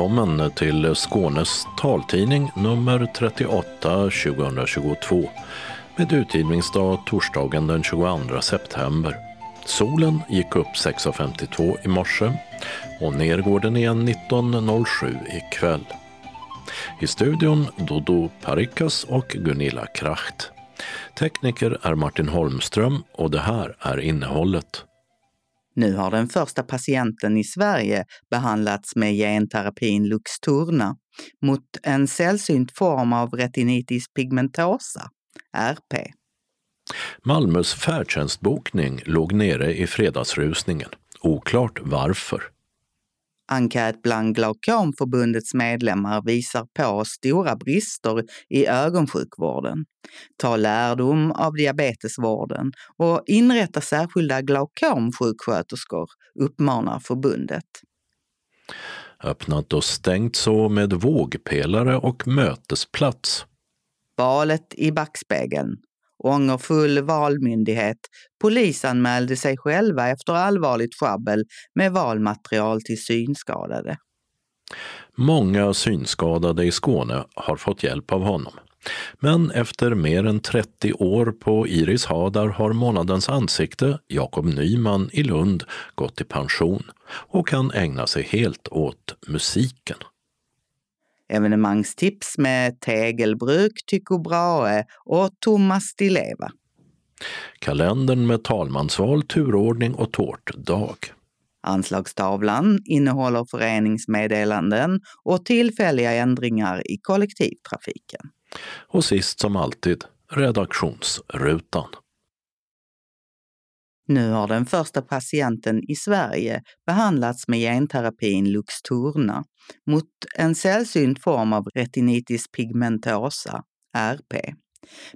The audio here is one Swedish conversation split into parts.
Välkommen till Skånes taltidning nummer 38 2022 med utgivningsdag torsdagen den 22 september. Solen gick upp 6.52 i morse och ner går den igen 19.07 ikväll. I studion Dodo Parikas och Gunilla Kracht. Tekniker är Martin Holmström och det här är innehållet. Nu har den första patienten i Sverige behandlats med genterapin Luxturna mot en sällsynt form av retinitis pigmentosa, RP. Malmös färdtjänstbokning låg nere i fredagsrusningen. Oklart varför. Enkät bland Glaukomförbundets medlemmar visar på stora brister i ögonsjukvården. Ta lärdom av diabetesvården och inrätta särskilda glaukomsjuksköterskor, uppmanar förbundet. Öppnat och stängt så med vågpelare och mötesplats. Valet i backspegeln. Ångerfull valmyndighet polisanmälde sig själva efter allvarligt sjabbel med valmaterial till synskadade. Många synskadade i Skåne har fått hjälp av honom. Men efter mer än 30 år på Iris Hadar har månadens ansikte, Jakob Nyman i Lund, gått i pension och kan ägna sig helt åt musiken evenemangstips med Tegelbruk, Tycho Brahe och Thomas Di Leva. Kalendern med talmansval, turordning och tårtdag. Anslagstavlan innehåller föreningsmeddelanden och tillfälliga ändringar i kollektivtrafiken. Och sist som alltid, redaktionsrutan. Nu har den första patienten i Sverige behandlats med genterapin Luxturna mot en sällsynt form av retinitis pigmentosa, RP.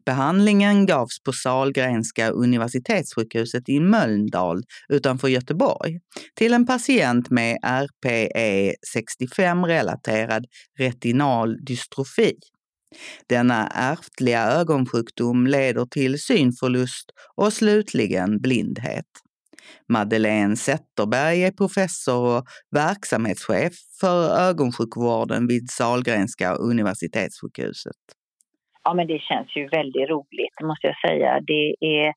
Behandlingen gavs på Salgrenska universitetssjukhuset i Mölndal utanför Göteborg till en patient med RPE65-relaterad retinal dystrofi. Denna ärftliga ögonsjukdom leder till synförlust och slutligen blindhet. Madeleine Zetterberg är professor och verksamhetschef för ögonsjukvården vid Sahlgrenska universitetssjukhuset. Ja, men det känns ju väldigt roligt, måste jag säga. Det är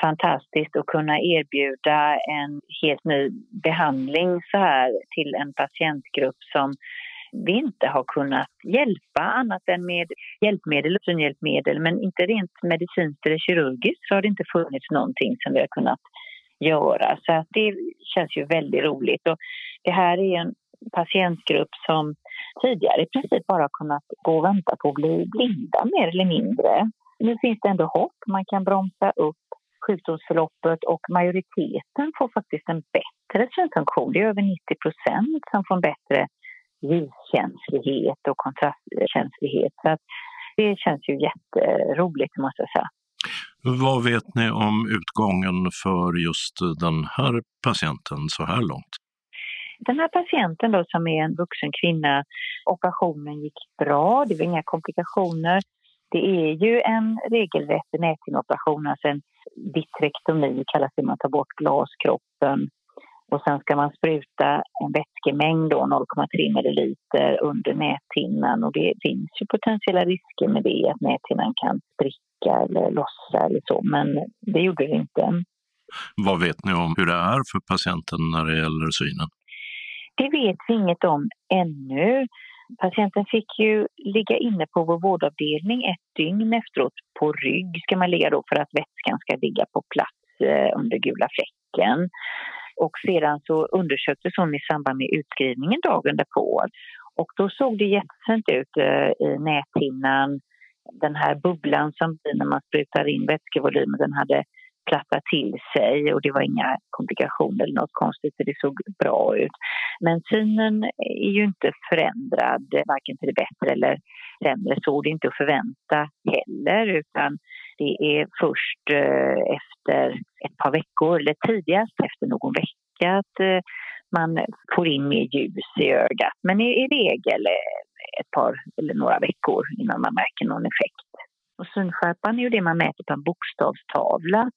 fantastiskt att kunna erbjuda en helt ny behandling så här till en patientgrupp som vi inte har kunnat hjälpa annat än med hjälpmedel och synhjälpmedel. Men inte rent medicinskt eller kirurgiskt så har det inte funnits någonting som vi har kunnat göra. Så det känns ju väldigt roligt. Och det här är en patientgrupp som tidigare i princip bara kunnat gå och vänta på att bli blinda mer eller mindre. Nu finns det ändå hopp. Man kan bromsa upp sjukdomsförloppet och majoriteten får faktiskt en bättre synfunktion. Det är över 90 procent som får en bättre ljuskänslighet och kontrastkänslighet. Så det känns ju jätteroligt måste jag säga. Vad vet ni om utgången för just den här patienten så här långt? Den här patienten då som är en vuxen kvinna, operationen gick bra, det var inga komplikationer. Det är ju en regelrätt näthinneoperation, alltså en vitrektomi kallas det, man tar bort glaskroppen och sen ska man spruta en vätskemängd, då, 0,3 milliliter, under näthinnan. Och det finns ju potentiella risker med det, att näthinnan kan spricka eller lossa eller så, men det gjorde det inte. Vad vet ni om hur det är för patienten när det gäller synen? Det vet vi inget om ännu. Patienten fick ju ligga inne på vår vårdavdelning ett dygn efteråt. På rygg ska man ligga då för att vätskan ska ligga på plats eh, under gula fläcken. Och sedan så undersöktes hon i samband med utskrivningen dagen därpå. Och då såg det jättefint ut eh, i näthinnan. Den här bubblan som blir när man sprutar in vätskevolymen, den hade plattat till sig och det var inga komplikationer eller något konstigt, det såg bra ut. Men synen är ju inte förändrad, varken till det bättre eller sämre, så det är inte att förvänta heller utan det är först eh, efter ett par veckor, eller tidigast efter någon vecka, att eh, man får in mer ljus i ögat. Men i, i regel eh, ett par eller några veckor innan man märker någon effekt. Och synskärpan är ju det man mäter på en bokstavstavla.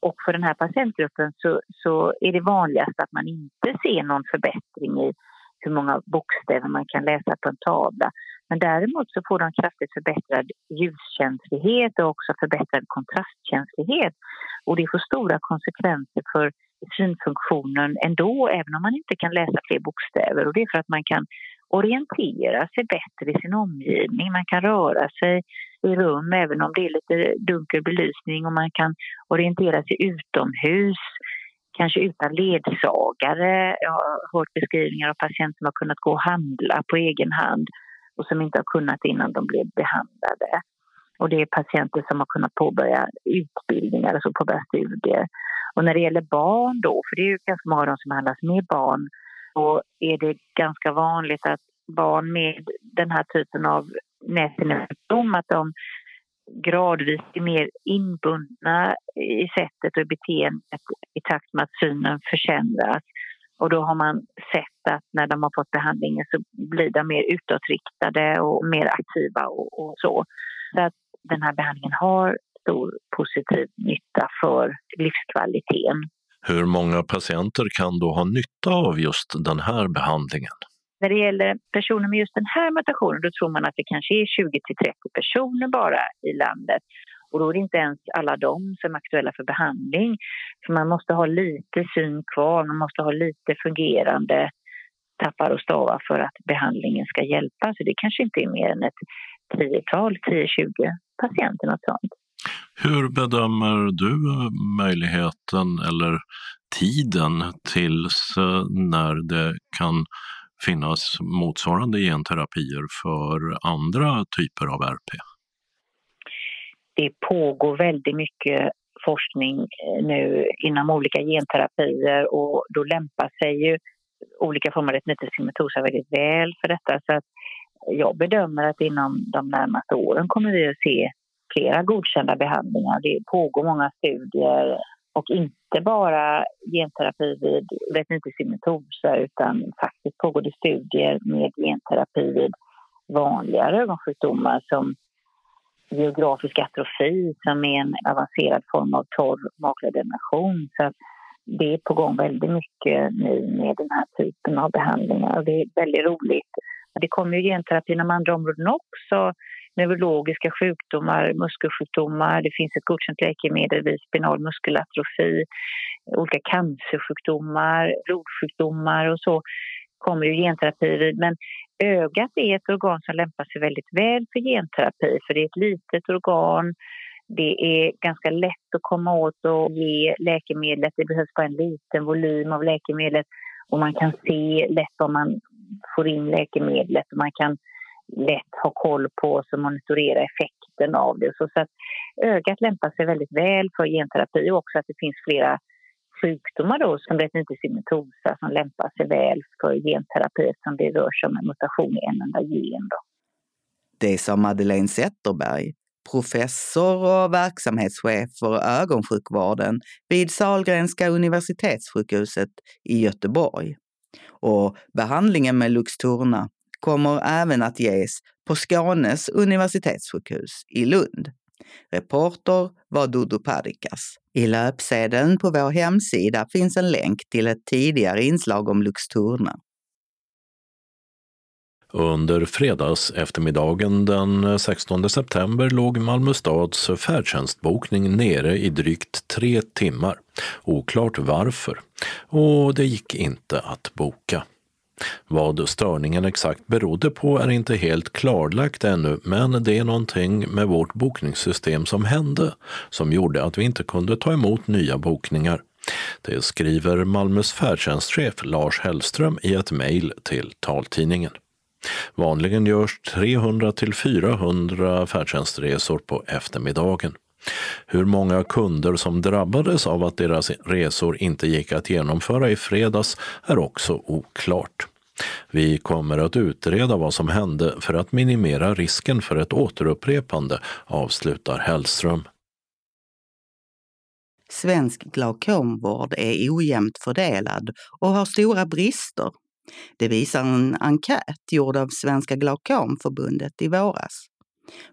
Och för den här patientgruppen så, så är det vanligast att man inte ser någon förbättring i hur många bokstäver man kan läsa på en tavla. Men däremot så får de kraftigt förbättrad ljuskänslighet och också förbättrad kontrastkänslighet. Och det får stora konsekvenser för synfunktionen ändå, även om man inte kan läsa fler bokstäver. Och det är för att man kan orientera sig bättre i sin omgivning. Man kan röra sig i rum även om det är lite dunkel belysning och man kan orientera sig utomhus kanske utan ledsagare. Jag har hört beskrivningar av patienter som har kunnat gå och handla på egen hand och som inte har kunnat innan de blev behandlade. Och det är patienter som har kunnat påbörja utbildningar, alltså påbörja studier. Och när det gäller barn då, för det är ju ganska många av dem som handlas med barn, så är det ganska vanligt att barn med den här typen av näthinnesjukdom, att de gradvis blir mer inbundna i sättet och i beteendet i takt med att synen försämras. Och då har man sett att när de har fått behandlingen så blir de mer utåtriktade och mer aktiva och, och så. Så att den här behandlingen har stor positiv nytta för livskvaliteten. Hur många patienter kan då ha nytta av just den här behandlingen? När det gäller personer med just den här mutationen då tror man att det kanske är 20 till 30 personer bara i landet. Och då är det inte ens alla de som är aktuella för behandling. För man måste ha lite syn kvar, man måste ha lite fungerande tappar och stavar för att behandlingen ska hjälpa. Så det kanske inte är mer än ett tiotal, 10-20 patienter, något sånt. Hur bedömer du möjligheten eller tiden tills eh, när det kan finnas motsvarande genterapier för andra typer av RP? Det pågår väldigt mycket forskning eh, nu inom olika genterapier och då lämpar sig ju olika former av retinitis väldigt väl för detta. Så att jag bedömer att inom de närmaste åren kommer vi att se flera godkända behandlingar. Det pågår många studier och inte bara genterapi vid retinitis pigmentosa utan faktiskt pågår det studier med genterapi vid vanligare ögonsjukdomar som geografisk atrofi som är en avancerad form av torr makulademation. Så det är på gång väldigt mycket nu med den här typen av behandlingar och det är väldigt roligt. Det kommer ju genterapi inom andra områden också neurologiska sjukdomar, muskelsjukdomar. Det finns ett godkänt läkemedel vid spinal muskelatrofi, olika cancersjukdomar, blodsjukdomar och så kommer ju genterapi vid. Men ögat är ett organ som lämpar sig väldigt väl för genterapi för det är ett litet organ. Det är ganska lätt att komma åt och ge läkemedlet. Det behövs bara en liten volym av läkemedlet och man kan se lätt om man får in läkemedlet man kan lätt ha koll på och monitorera effekten av det. Så, så att ögat lämpar sig väldigt väl för genterapi och också att det finns flera sjukdomar då, som retinitis som lämpar sig väl för genterapi som det rör sig om en mutation i en enda gen. Då. Det sa Madeleine Zetterberg, professor och verksamhetschef för ögonsjukvården vid Sahlgrenska universitetssjukhuset i Göteborg. Och behandlingen med Luxturna kommer även att ges på Skånes universitetssjukhus i Lund. Reporter var Dodo Parikas. I löpsedeln på vår hemsida finns en länk till ett tidigare inslag om Luxturna. Under fredags eftermiddagen den 16 september låg Malmö stads färdtjänstbokning nere i drygt tre timmar. Oklart varför. Och det gick inte att boka. Vad störningen exakt berodde på är inte helt klarlagt ännu, men det är någonting med vårt bokningssystem som hände som gjorde att vi inte kunde ta emot nya bokningar. Det skriver Malmös färdtjänstchef Lars Hellström i ett mejl till taltidningen. Vanligen görs 300 till 400 färdtjänstresor på eftermiddagen. Hur många kunder som drabbades av att deras resor inte gick att genomföra i fredags är också oklart. Vi kommer att utreda vad som hände för att minimera risken för ett återupprepande, avslutar Hellström. Svensk glaukomvård är ojämnt fördelad och har stora brister. Det visar en enkät gjord av Svenska Glaukomförbundet i våras.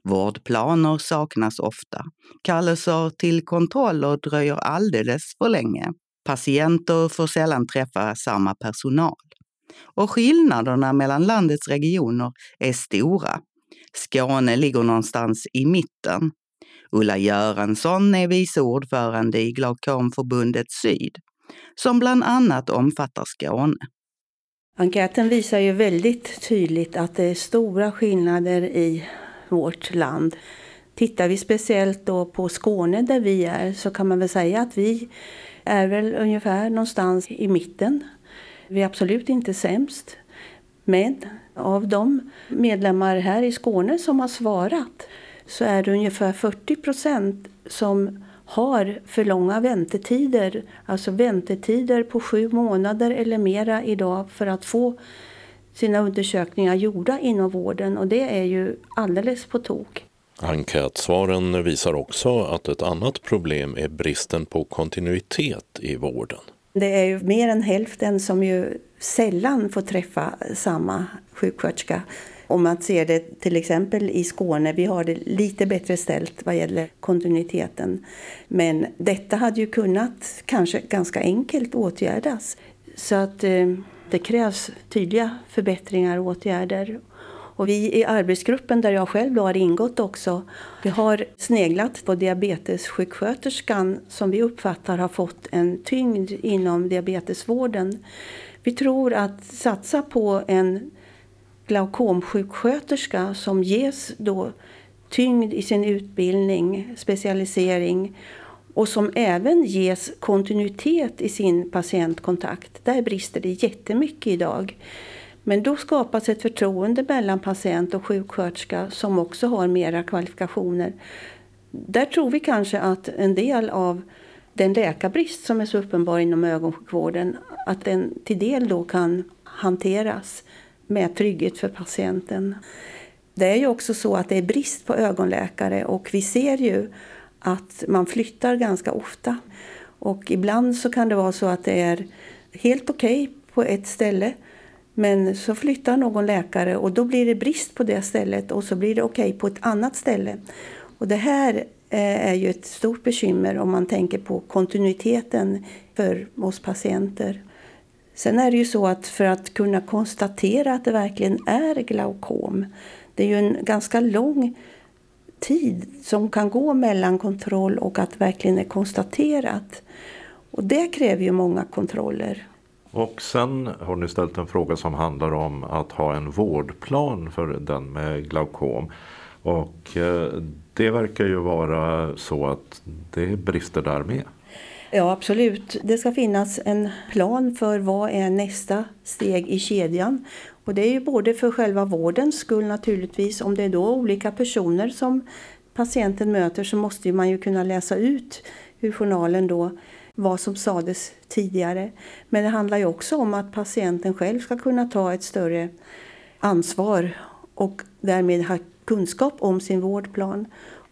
Vårdplaner saknas ofta. Kallelser till kontroller dröjer alldeles för länge. Patienter får sällan träffa samma personal. och skillnaderna mellan landets regioner är stora. Skåne ligger någonstans i mitten. Ulla Göransson är vice ordförande i Glaukomförbundet Syd, som bland annat omfattar Skåne. Enkäten visar ju väldigt tydligt att det är stora skillnader i vårt land. Tittar vi speciellt då på Skåne där vi är så kan man väl säga att vi är väl ungefär någonstans i mitten. Vi är absolut inte sämst. Men av de medlemmar här i Skåne som har svarat så är det ungefär 40 procent som har för långa väntetider. Alltså väntetider på sju månader eller mera idag för att få sina undersökningar gjorda inom vården och det är ju alldeles på tok. Enkätsvaren visar också att ett annat problem är bristen på kontinuitet i vården. Det är ju mer än hälften som ju sällan får träffa samma sjuksköterska. Om man ser det till exempel i Skåne, vi har det lite bättre ställt vad gäller kontinuiteten. Men detta hade ju kunnat kanske ganska enkelt åtgärdas. Så att eh, det krävs tydliga förbättringar och åtgärder. Och vi i arbetsgruppen där jag själv har ingått också, vi har sneglat på diabetessjuksköterskan som vi uppfattar har fått en tyngd inom diabetesvården. Vi tror att satsa på en glaukomsjuksköterska som ges då tyngd i sin utbildning, specialisering och som även ges kontinuitet i sin patientkontakt. Där brister det jättemycket idag. Men då skapas ett förtroende mellan patient och sjuksköterska som också har mera kvalifikationer. Där tror vi kanske att en del av den läkarbrist som är så uppenbar inom ögonsjukvården, att den till del då kan hanteras med trygghet för patienten. Det är ju också så att det är brist på ögonläkare och vi ser ju att man flyttar ganska ofta. Och ibland så kan det vara så att det är helt okej okay på ett ställe men så flyttar någon läkare och då blir det brist på det stället och så blir det okej okay på ett annat ställe. Och det här eh, är ju ett stort bekymmer om man tänker på kontinuiteten för oss patienter. Sen är det ju så att för att kunna konstatera att det verkligen är glaukom, det är ju en ganska lång tid som kan gå mellan kontroll och att verkligen är konstaterat. Och det kräver ju många kontroller. Och sen har ni ställt en fråga som handlar om att ha en vårdplan för den med glaukom. Och eh, det verkar ju vara så att det brister där med. Ja, absolut. Det ska finnas en plan för vad är nästa steg i kedjan. Och det är ju både för själva vårdens skull naturligtvis. Om det är då olika personer som patienten möter så måste man ju kunna läsa ut ur journalen då vad som sades tidigare. Men det handlar ju också om att patienten själv ska kunna ta ett större ansvar och därmed ha kunskap om sin vårdplan.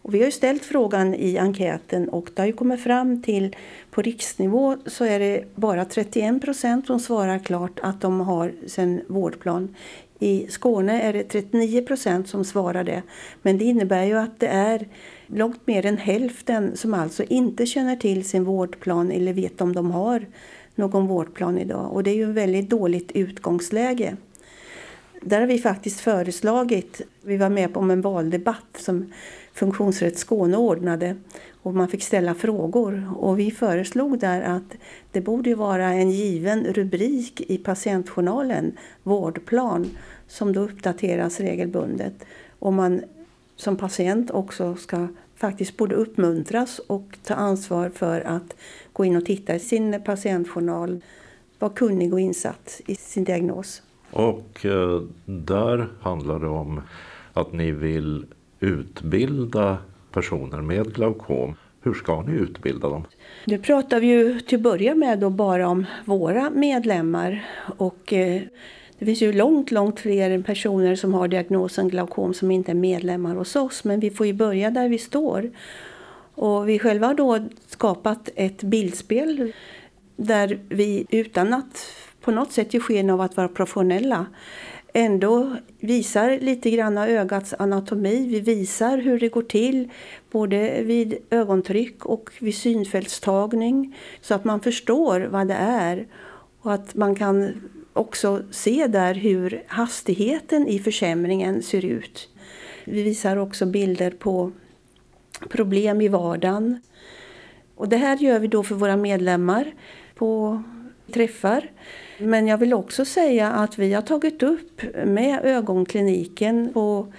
Och vi har ju ställt frågan i enkäten och det har ju kommit fram till på riksnivå så är det bara 31 procent som svarar klart att de har sin vårdplan. I Skåne är det 39 procent som svarar det. Men det innebär ju att det är långt mer än hälften som alltså inte känner till sin vårdplan eller vet om de har någon vårdplan idag. Och det är ju ett väldigt dåligt utgångsläge. Där har vi faktiskt föreslagit, vi var med på en valdebatt som Funktionsrätt Skåne ordnade och man fick ställa frågor. Och vi föreslog där att det borde vara en given rubrik i patientjournalen, vårdplan, som då uppdateras regelbundet. Och man som patient också ska faktiskt borde uppmuntras och ta ansvar för att gå in och titta i sin patientjournal, vara kunnig och insatt i sin diagnos. Och eh, där handlar det om att ni vill utbilda personer med glaukom. Hur ska ni utbilda dem? Nu pratar vi ju till att börja med då bara om våra medlemmar. Och eh, det finns ju långt, långt fler personer som har diagnosen glaukom som inte är medlemmar hos oss. Men vi får ju börja där vi står. Och vi själva har då skapat ett bildspel där vi utan att på något sätt ge sken av att vara professionella ändå visar lite grann ögats anatomi. Vi visar hur det går till både vid ögontryck och vid synfältstagning så att man förstår vad det är och att man kan också se där hur hastigheten i försämringen ser ut. Vi visar också bilder på problem i vardagen. Och det här gör vi då för våra medlemmar på träffar. Men jag vill också säga att vi har tagit upp med ögonkliniken på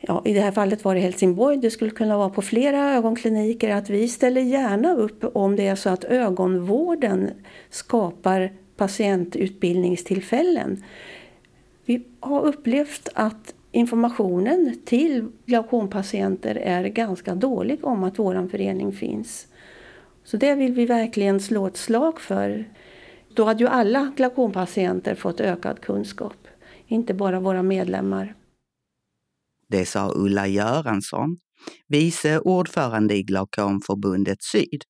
ja, i det här fallet var det Helsingborg, det skulle kunna vara på flera ögonkliniker, att vi ställer gärna upp om det är så att ögonvården skapar patientutbildningstillfällen. Vi har upplevt att informationen till glaukompatienter är ganska dålig om att vår förening finns. Så det vill vi verkligen slå ett slag för. Då hade ju alla glaukompatienter fått ökad kunskap, inte bara våra medlemmar. Det sa Ulla Göransson, vice ordförande i Glaukomförbundet Syd.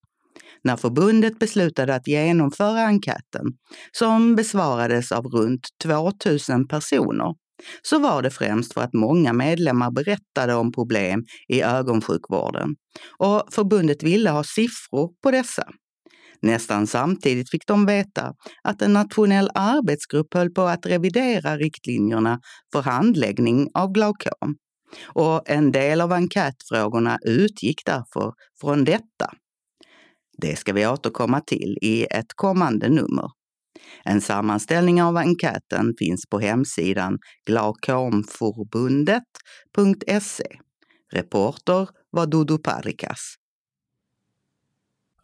När förbundet beslutade att genomföra enkäten, som besvarades av runt 2000 personer, så var det främst för att många medlemmar berättade om problem i ögonsjukvården och förbundet ville ha siffror på dessa. Nästan samtidigt fick de veta att en nationell arbetsgrupp höll på att revidera riktlinjerna för handläggning av glaukom. Och en del av enkätfrågorna utgick därför från detta. Det ska vi återkomma till i ett kommande nummer. En sammanställning av enkäten finns på hemsidan glaukomforbundet.se. Reporter var Dodo Parikas.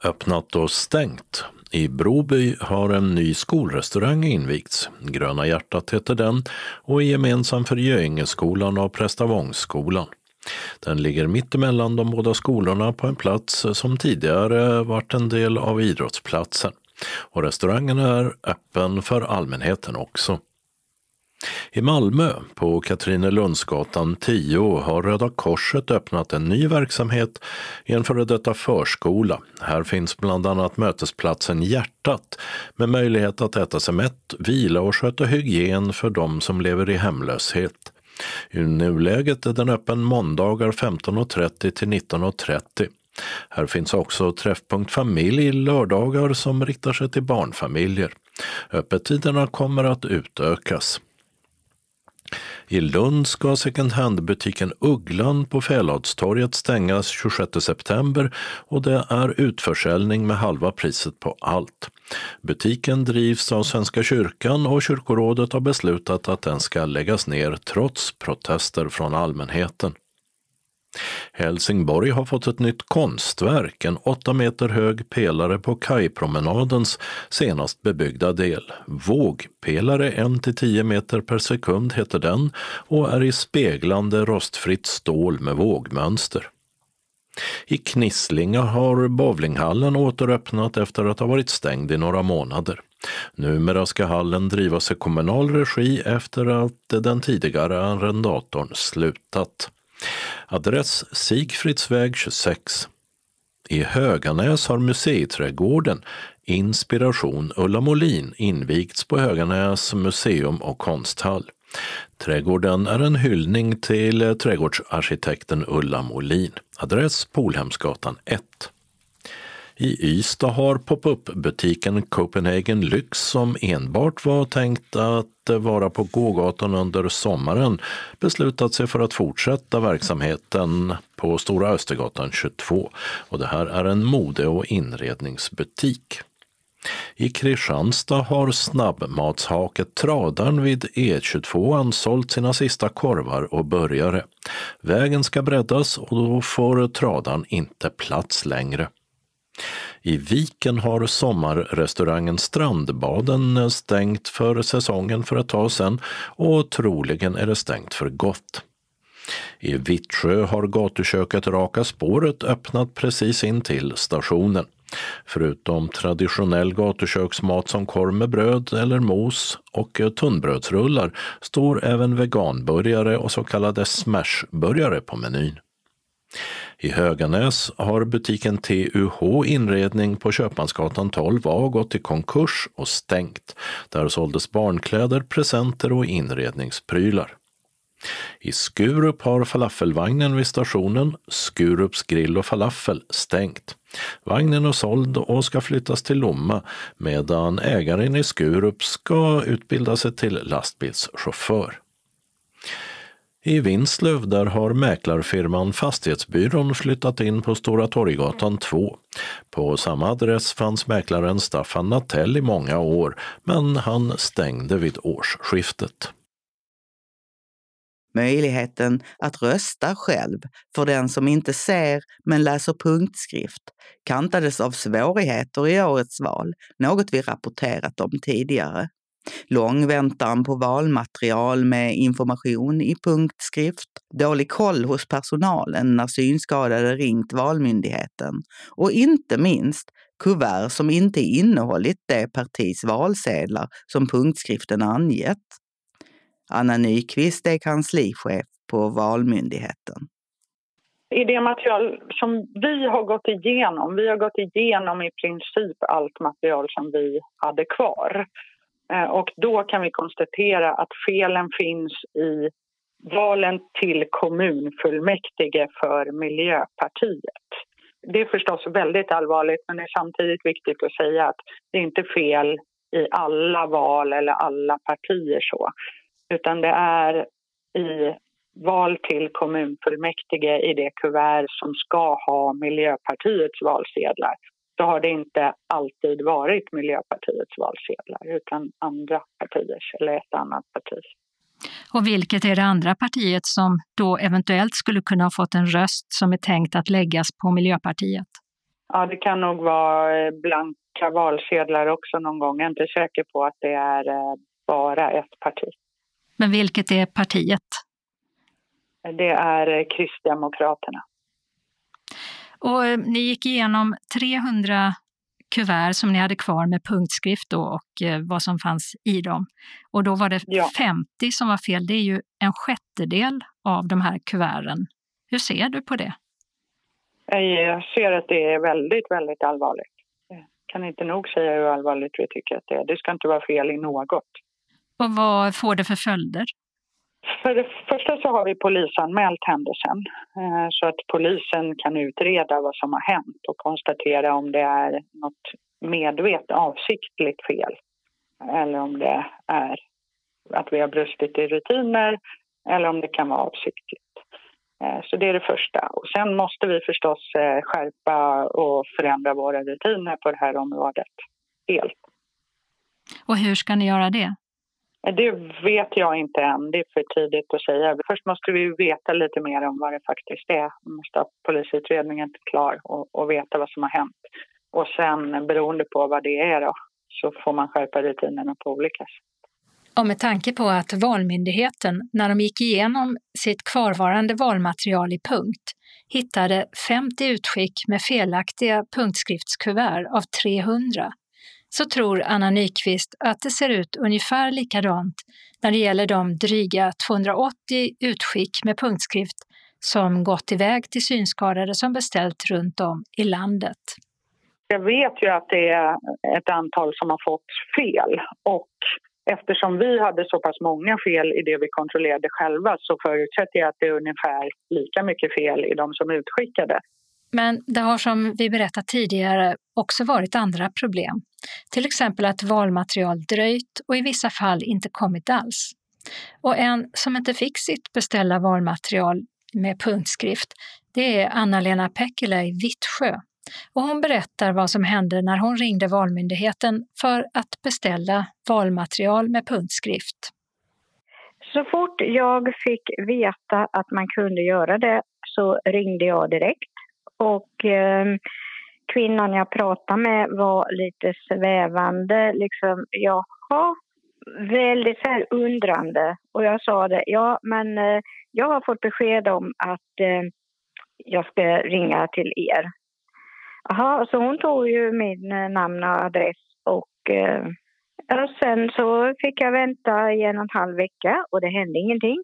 Öppnat och stängt. I Broby har en ny skolrestaurang invigts. Gröna hjärtat heter den och är gemensam för Göingeskolan och Prästavångsskolan. Den ligger mittemellan de båda skolorna på en plats som tidigare varit en del av idrottsplatsen. Och restaurangen är öppen för allmänheten också. I Malmö, på Katrinelundsgatan 10, har Röda Korset öppnat en ny verksamhet i en före detta förskola. Här finns bland annat mötesplatsen Hjärtat med möjlighet att äta sig mätt, vila och sköta hygien för de som lever i hemlöshet. I nuläget är den öppen måndagar 15.30 till 19.30. Här finns också Träffpunkt Familj lördagar som riktar sig till barnfamiljer. Öppettiderna kommer att utökas. I Lund ska second hand-butiken Ugglan på Fäladstorget stängas 26 september och det är utförsäljning med halva priset på allt. Butiken drivs av Svenska kyrkan och kyrkorådet har beslutat att den ska läggas ner trots protester från allmänheten. Helsingborg har fått ett nytt konstverk, en åtta meter hög pelare på kajpromenadens senast bebyggda del. Vågpelare 1-10 meter per sekund heter den och är i speglande rostfritt stål med vågmönster. I Knislinga har bowlinghallen återöppnat efter att ha varit stängd i några månader. Numera ska hallen drivas i kommunal regi efter att den tidigare arrendatorn slutat. Adress Sigfridsväg 26. I Höganäs har museiträdgården Inspiration Ulla Molin invigts på Höganäs museum och konsthall. Trädgården är en hyllning till trädgårdsarkitekten Ulla Molin. Adress Polhemsgatan 1. I Ystad har pop-up-butiken Copenhagen Lyx som enbart var tänkt att vara på gågatan under sommaren beslutat sig för att fortsätta verksamheten på Stora Östergatan 22. Och det här är en mode och inredningsbutik. I Kristianstad har snabbmatshaket Tradarn vid E22 sålt sina sista korvar och burgare. Vägen ska breddas och då får Tradarn inte plats längre. I Viken har sommarrestaurangen Strandbaden stängt för säsongen för ett tag sedan och troligen är det stängt för gott. I Vittsjö har gatuköket Raka spåret öppnat precis intill stationen. Förutom traditionell gatuköksmat som korv med bröd eller mos och tunnbrödsrullar står även veganburgare och så kallade smashburgare på menyn. I Höganäs har butiken TUH Inredning på Köpmansgatan 12A gått i konkurs och stängt. Där såldes barnkläder, presenter och inredningsprylar. I Skurup har falafelvagnen vid stationen Skurups grill och falafel stängt. Vagnen är såld och ska flyttas till Lomma medan ägaren i Skurup ska utbilda sig till lastbilschaufför. I Vinslöv där har mäklarfirman Fastighetsbyrån flyttat in på Stora Torggatan 2. På samma adress fanns mäklaren Staffan Natell i många år, men han stängde vid årsskiftet. Möjligheten att rösta själv för den som inte ser men läser punktskrift kantades av svårigheter i årets val, något vi rapporterat om tidigare. Lång väntan på valmaterial med information i punktskrift, dålig koll hos personalen när synskadade ringt Valmyndigheten och inte minst kuvert som inte innehållit det partis valsedlar som punktskriften angett. Anna Nyqvist är kanslichef på Valmyndigheten. I det material som vi har gått igenom, vi har gått igenom i princip allt material som vi hade kvar. Eh, och då kan vi konstatera att felen finns i valen till kommunfullmäktige för Miljöpartiet. Det är förstås väldigt allvarligt men det är samtidigt viktigt att säga att det är inte fel i alla val eller alla partier så. Utan det är i val till kommunfullmäktige i det kuvert som ska ha Miljöpartiets valsedlar så har det inte alltid varit Miljöpartiets valsedlar utan andra partiers eller ett annat partis. Och vilket är det andra partiet som då eventuellt skulle kunna ha fått en röst som är tänkt att läggas på Miljöpartiet? Ja, det kan nog vara blanka valsedlar också någon gång. Jag är inte säker på att det är eh, bara ett parti. Men vilket är partiet? Det är Kristdemokraterna. Och eh, ni gick igenom 300 kuvert som ni hade kvar med punktskrift då och eh, vad som fanns i dem. Och då var det ja. 50 som var fel. Det är ju en sjättedel av de här kuverten. Hur ser du på det? Jag ser att det är väldigt, väldigt allvarligt. Jag kan inte nog säga hur allvarligt vi tycker att det är. Det ska inte vara fel i något. Och vad får det för följder? För det första så har vi polisanmält händelsen eh, så att polisen kan utreda vad som har hänt och konstatera om det är något medvetet avsiktligt fel eller om det är att vi har brustit i rutiner eller om det kan vara avsiktligt. Eh, så det är det första. Och sen måste vi förstås eh, skärpa och förändra våra rutiner på det här området helt. Och hur ska ni göra det? Det vet jag inte än. Det är för tidigt att säga. Först måste vi veta lite mer om vad det faktiskt är. Vi måste ha polisutredningen klar och, och veta vad som har hänt. Och sen beroende på vad det är då, så får man skärpa rutinerna på olika sätt. Och med tanke på att Valmyndigheten, när de gick igenom sitt kvarvarande valmaterial i punkt, hittade 50 utskick med felaktiga punktskriftskuvert av 300 så tror Anna Nyqvist att det ser ut ungefär likadant när det gäller de dryga 280 utskick med punktskrift som gått iväg till synskadade som beställt runt om i landet. Jag vet ju att det är ett antal som har fått fel och eftersom vi hade så pass många fel i det vi kontrollerade själva så förutsätter jag att det är ungefär lika mycket fel i de som utskickade. Men det har som vi berättat tidigare också varit andra problem. Till exempel att valmaterial dröjt och i vissa fall inte kommit alls. Och en som inte fick sitt beställda valmaterial med punktskrift, det är Anna-Lena Pekkilä i Vittsjö. Och hon berättar vad som hände när hon ringde Valmyndigheten för att beställa valmaterial med punktskrift. Så fort jag fick veta att man kunde göra det så ringde jag direkt och eh, kvinnan jag pratade med var lite svävande, liksom jaha, väldigt så här undrande. Och jag sa det, ja men eh, jag har fått besked om att eh, jag ska ringa till er. Jaha, så hon tog ju min eh, namn och adress och eh, och sen så fick jag vänta i en och en halv vecka och det hände ingenting.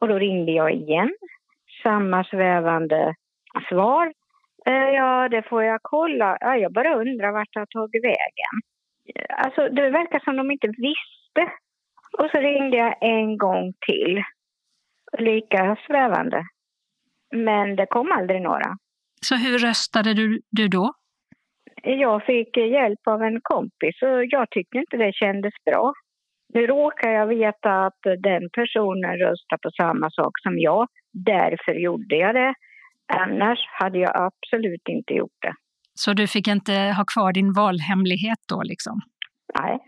Och då ringde jag igen. Samma svävande svar. Eh, ja, det får jag kolla. Ja, jag bara undrar vart det har tagit vägen. Alltså, det verkar som de inte visste. Och så ringde jag en gång till. lika svävande. Men det kom aldrig några. Så hur röstade du, du då? Jag fick hjälp av en kompis och jag tyckte inte det kändes bra. Nu råkar jag veta att den personen röstar på samma sak som jag. Därför gjorde jag det. Annars hade jag absolut inte gjort det. Så du fick inte ha kvar din valhemlighet då liksom? Nej.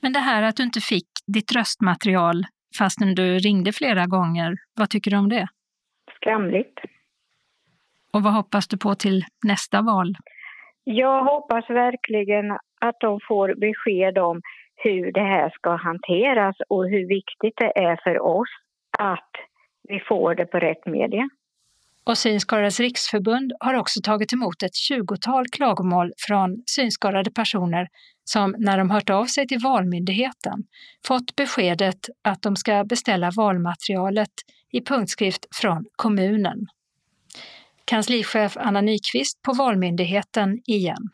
Men det här att du inte fick ditt röstmaterial fastän du ringde flera gånger, vad tycker du om det? Skamligt. Och vad hoppas du på till nästa val? Jag hoppas verkligen att de får besked om hur det här ska hanteras och hur viktigt det är för oss att vi får det på rätt media. Och Synskadades riksförbund har också tagit emot ett tjugotal klagomål från synskadade personer som när de hört av sig till Valmyndigheten fått beskedet att de ska beställa valmaterialet i punktskrift från kommunen. Kanslichef Anna Nyqvist på Valmyndigheten igen.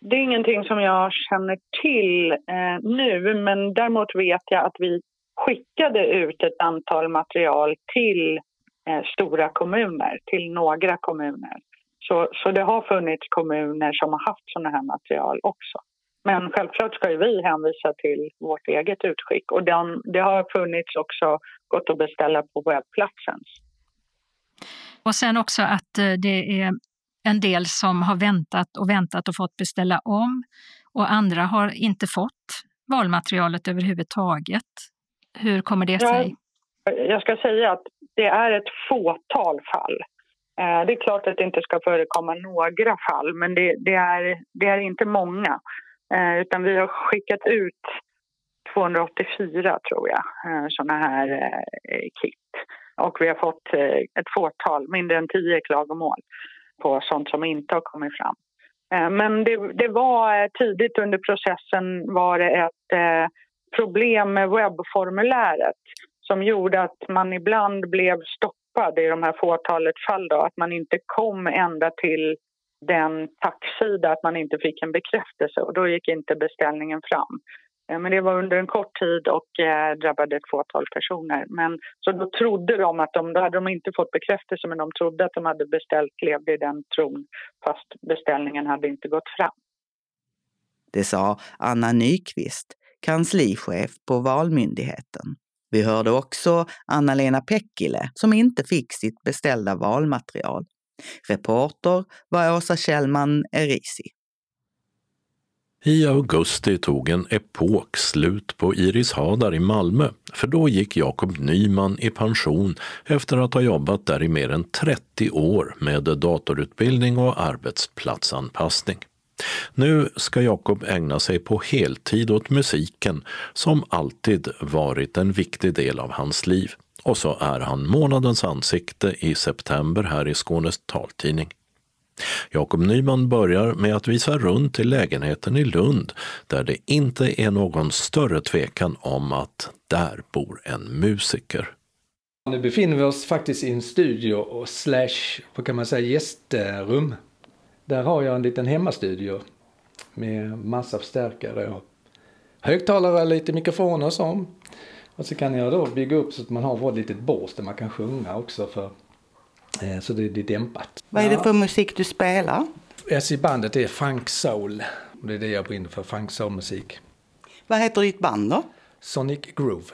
Det är ingenting som jag känner till eh, nu men däremot vet jag att vi skickade ut ett antal material till eh, stora kommuner, till några kommuner. Så, så det har funnits kommuner som har haft sådana här material också. Men självklart ska ju vi hänvisa till vårt eget utskick och den, det har funnits också gått att beställa på webbplatsen. Och sen också att eh, det är en del som har väntat och väntat och fått beställa om och andra har inte fått valmaterialet överhuvudtaget. Hur kommer det sig? Jag ska säga att det är ett fåtal fall. Eh, det är klart att det inte ska förekomma några fall, men det, det är, det är inte många. Eh, utan vi har skickat ut 284, tror jag, eh, såna här kit. Och vi har fått ett fåtal, mindre än tio klagomål på sånt som inte har kommit fram. Men det, det var tidigt under processen var det ett problem med webbformuläret som gjorde att man ibland blev stoppad i de här fåtalet fall. Då, att man inte kom ända till den taxsida, att man inte fick en bekräftelse och då gick inte beställningen fram. Eh, men det var under en kort tid och eh, drabbade ett fåtal personer. Men, så då trodde de att de, då hade de inte fått bekräftelse men de trodde att de hade beställt, levde i den tron fast beställningen hade inte gått fram. Det sa Anna Nyqvist, kanslichef på Valmyndigheten. Vi hörde också Anna-Lena Pekkile som inte fick sitt beställda valmaterial. Reporter var Åsa Kjellman Erisi. I augusti tog en epok slut på Iris Hadar i Malmö, för då gick Jakob Nyman i pension efter att ha jobbat där i mer än 30 år med datorutbildning och arbetsplatsanpassning. Nu ska Jakob ägna sig på heltid åt musiken som alltid varit en viktig del av hans liv. Och så är han månadens ansikte i september här i Skånes taltidning. Jakob Nyman börjar med att visa runt i lägenheten i Lund där det inte är någon större tvekan om att där bor en musiker. Nu befinner vi oss faktiskt i en studio och slash, vad kan man säga, gästrum. Där har jag en liten hemmastudio med massa förstärkare och högtalare, lite mikrofoner och så. Och så kan jag då bygga upp så att man har ett litet bås där man kan sjunga också för eh, så det, är dämpat. Vad är det för musik du spelar? Alltså i bandet är funk soul. Det är det jag brinner för, funk soul musik. Vad heter ditt band då? Sonic Groove.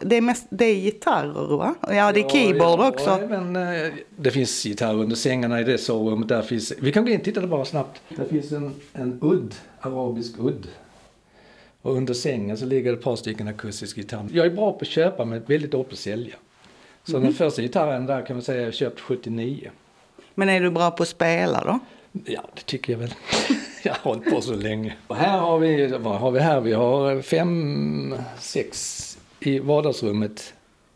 Det är, mest, det är gitarrer va? Ja, det är keyboard ja, också. Ja, men, eh, det finns gitarrer under sängarna i det sovrummet. Där finns, vi kan gå in och titta bara snabbt. Det finns en, en udd, arabisk udd. Och under sängen så ligger det ett par stycken akustiska gitarrer. Jag är bra på att köpa men väldigt dålig på att sälja. Så mm. den första gitarren där kan man säga jag köpt 79. Men är du bra på att spela då? Ja, det tycker jag väl. jag har hållit på så länge. Och här har vi, vad har vi här? Vi har fem, sex i vardagsrummet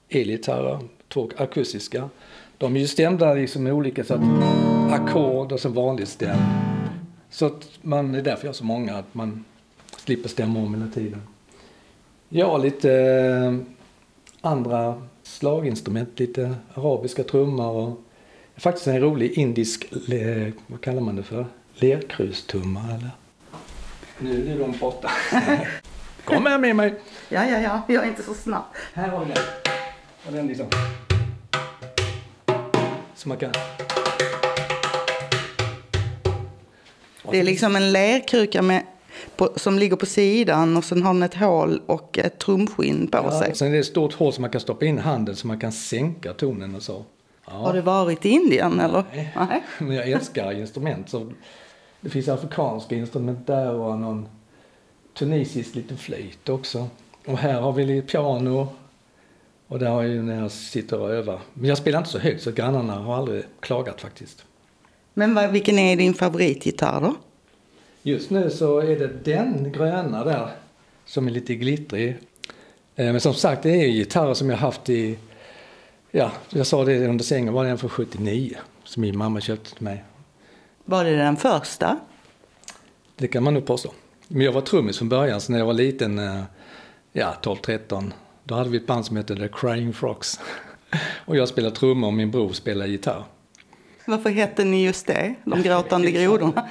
elgitarrer, två akustiska. De är ju stämda liksom med olika så att ackord och så vanlig stäm. Så att man, det är därför jag har så många, att man slipper stämma om hela tiden. Ja, lite eh, andra slaginstrument, lite arabiska trummor och faktiskt en rolig indisk, vad kallar man det för, Lerkrustumma eller? Nu är de borta. Kom här med mig! Ja, ja, ja, jag är inte så snabb. Här har vi den. Och den liksom... Så man kan... Det är liksom en lerkruka med, på, som ligger på sidan och sen har den ett hål och ett trumskinn på Ja, sig. sen är det ett stort hål som man kan stoppa in handen så man kan sänka tonen och så. Ja. Har du varit i Indien eller? Nej. Men jag älskar instrument. Så det finns afrikanska instrument där och någon tunisisk liten flöjt också. Och här har vi lite piano. Och där har jag ju när jag sitter och övar. Men jag spelar inte så högt så grannarna har aldrig klagat faktiskt. Men vad, vilken är din favoritgitarr då? Just nu så är det den gröna där som är lite glittrig. Eh, Men som sagt, det är ju gitarrer som jag haft i, ja, jag sa det under sängen, var den från 79 som min mamma köpte till mig. Var det den första? Det kan man nog påstå. Men jag var trummis från början, så när jag var liten, eh, ja 12-13, då hade vi ett band som hette The Crying Frogs. Och jag spelade trummor och min bror spelade gitarr. Varför hette ni just det? De gråtande grodorna?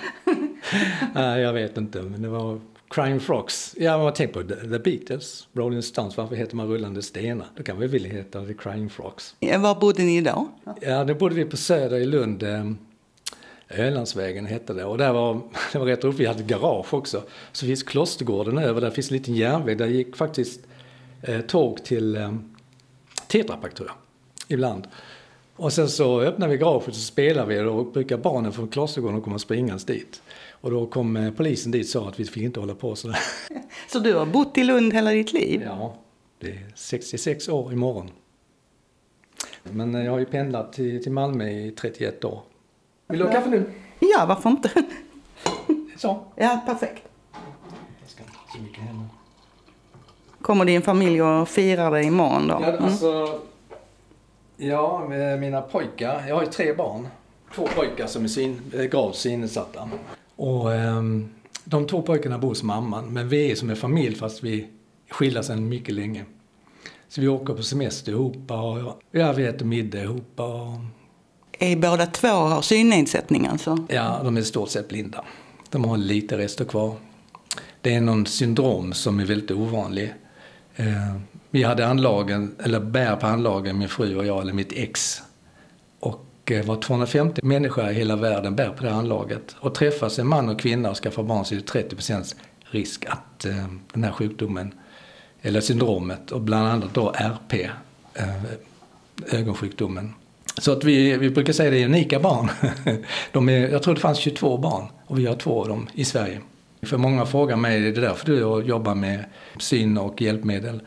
Nej, jag vet inte, men det var Crying Frogs. Ja, man tänkte på The The Beatles, Rolling Stones, varför heter man Rullande Stenar? Då kan vi väl heta The Crying Frogs. Ja, Var bodde ni då? Ja, då bodde vi på Söder i Lund. Ölandsvägen hette det. Och där var, det var rätt roligt, vi hade ett garage också. Så finns Klostergården över, där finns en liten järnväg. Där gick faktiskt eh, tåg till eh, Tetra Pak tror jag, ibland. Och sen så öppnade vi garaget och så spelade vi och då brukar barnen från Klostergården komma springandes dit. Och då kom eh, polisen dit och sa att vi fick inte hålla på sådär. Så du har bott i Lund hela ditt liv? Ja, det är 66 år imorgon. Men eh, jag har ju pendlat till, till Malmö i 31 år. Vill du ha kaffe nu? Ja, varför inte? Så. Ja, perfekt. Jag ska inte så mycket hemma. Kommer din familj och firar det imorgon då? Ja, Mm. alltså, ja, med mina pojkar. Jag har ju tre barn. Två pojkar som är syn, eh, gravt synnedsatta. Och ehm, de två pojkarna bor hos mamman. Men vi är som en familj fast vi är skilda sedan mycket länge. Så vi åker på semester ihop och ja, vi äter middag ihop. Och, är båda två har synnedsättning alltså? ja, de är i stort sett blinda. De har lite rester kvar. Det är någon syndrom som är väldigt ovanlig. Eh, vi hade anlagen, eller bär på anlagen, min fru och jag, eller mitt ex. Och eh, var 250 människor i hela världen bär på det anlaget. Och träffas en man och kvinna och skaffar barn så är det 30 risk risk att eh, den här sjukdomen, eller syndromet, och bland annat då RP, eh, ögonsjukdomen. Så att vi, vi brukar säga det är unika barn. De är, jag tror det fanns 22 barn och vi har två av dem i Sverige. För många frågar mig, är det därför du jobbar med syn och hjälpmedel?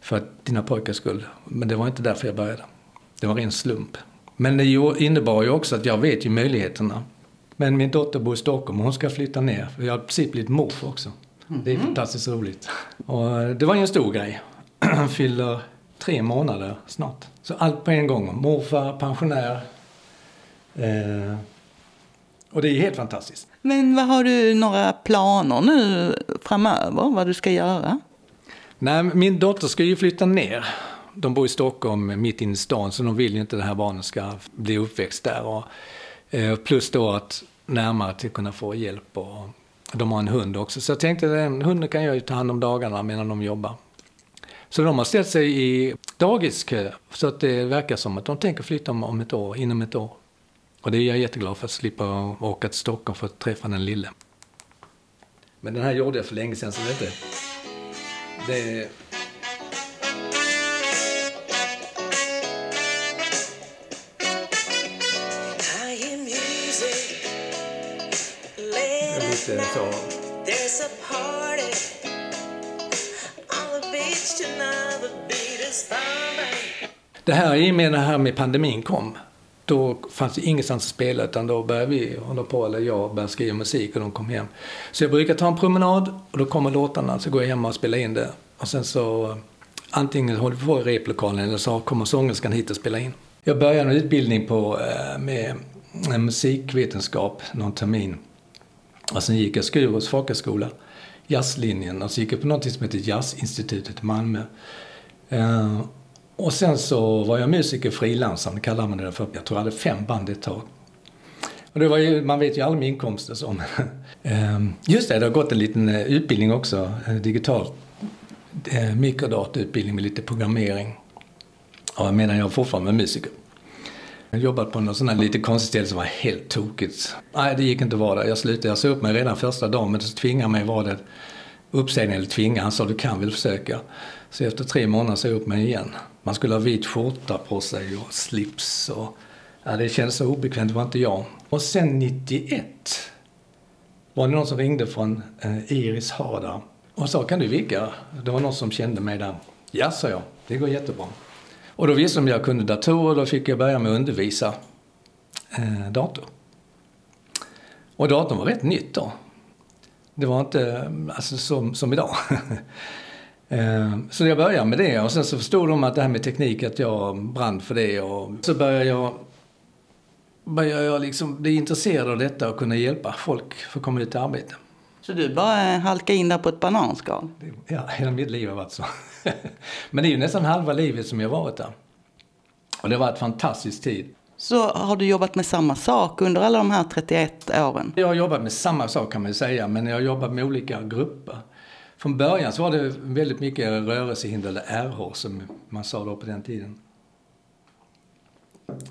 För att dina pojkars skull. Men det var inte därför jag började. Det var en slump. Men det innebar ju också att jag vet ju möjligheterna. Men min dotter bor i Stockholm och hon ska flytta ner. Jag har i princip blivit morfar också. Det är fantastiskt roligt. Och det var ju en stor grej. Fyller tre månader snart. Så allt på en gång. Morfar, pensionär. Eh, och det är helt fantastiskt. Men vad har du några planer nu framöver, vad du ska göra? Nej, min dotter ska ju flytta ner. De bor i Stockholm, mitt inne i stan, så de vill ju inte att det här barnet ska bli uppväxt där. Och, eh, plus då att närmare till kunna få hjälp. Och, de har en hund också, så jag tänkte att den hunden kan jag ju ta hand om dagarna medan de jobbar. Så de har ställt sig i dagiskö, så att det verkar som att de tänker flytta om, om ett år, inom ett år. Och det är jag jätteglad för att slippa åka till Stockholm för att träffa den lille. Men den här gjorde jag för länge sedan, så är inte... Det, det är lite så... Det här i och med det här med pandemin kom, då fanns det ingenstans att spela utan då började vi hålla på, eller jag började skriva musik och de kom hem. Så jag brukar ta en promenad och då kommer låtarna, så går jag hem och spelar in det. Och sen så antingen håller vi på i replokalen eller så kommer sångerskan hit och spelar in. Jag började en utbildning på, eh, med musikvetenskap någon termin. Och sen gick jag Skurups folkhögskola, jazzlinjen, och så gick jag på något som heter Jazzinstitutet i Malmö. Eh, och sen så var jag musiker frilansande, kallar man det för. Jag tror jag hade fem band ett tag. Och det var ju, man vet ju aldrig med inkomster så. Ehm, just det, det har gått en liten eh, utbildning också, eh, digital eh, mikrodatautbildning med lite programmering. Och jag menar, jag är fortfarande musiker. Jag jobbat på något sån här lite konstigt ställe som var helt tokigt. Nej, det gick inte att vara där. Jag slutade. Jag sa upp mig redan första dagen, men så tvingade mig var det uppsägning eller tvinga. Han sa du kan väl försöka. Så efter tre månader sa jag upp mig igen. Man skulle ha vit skjorta på sig och slips och ja, det kändes så obekvämt, det var inte jag. Och sen 91 var det någon som ringde från eh, Iris Hada och sa kan du vicka?” Det var någon som kände mig där. Ja, sa jag. Det går jättebra. Och då visste de att jag kunde datorer och då fick jag börja med att undervisa eh, dator. Och datorn var rätt nytt då. Det var inte alltså, som, som idag. Eh, så jag började med det och sen så förstod de att det här med teknik, att jag brann för det. Och så började jag, började jag liksom bli intresserad av detta och kunna hjälpa folk för att komma ut i arbete. Så du bara halka in där på ett bananskal? Ja, hela mitt liv har varit så. Men det är ju nästan halva livet som jag har varit där. Och det var ett fantastisk tid. Så har du jobbat med samma sak under alla de här 31 åren? Jag har jobbat med samma sak kan man ju säga, men jag har jobbat med olika grupper. Från början så var det väldigt mycket rörelsehindrade RH som man sa då på den tiden.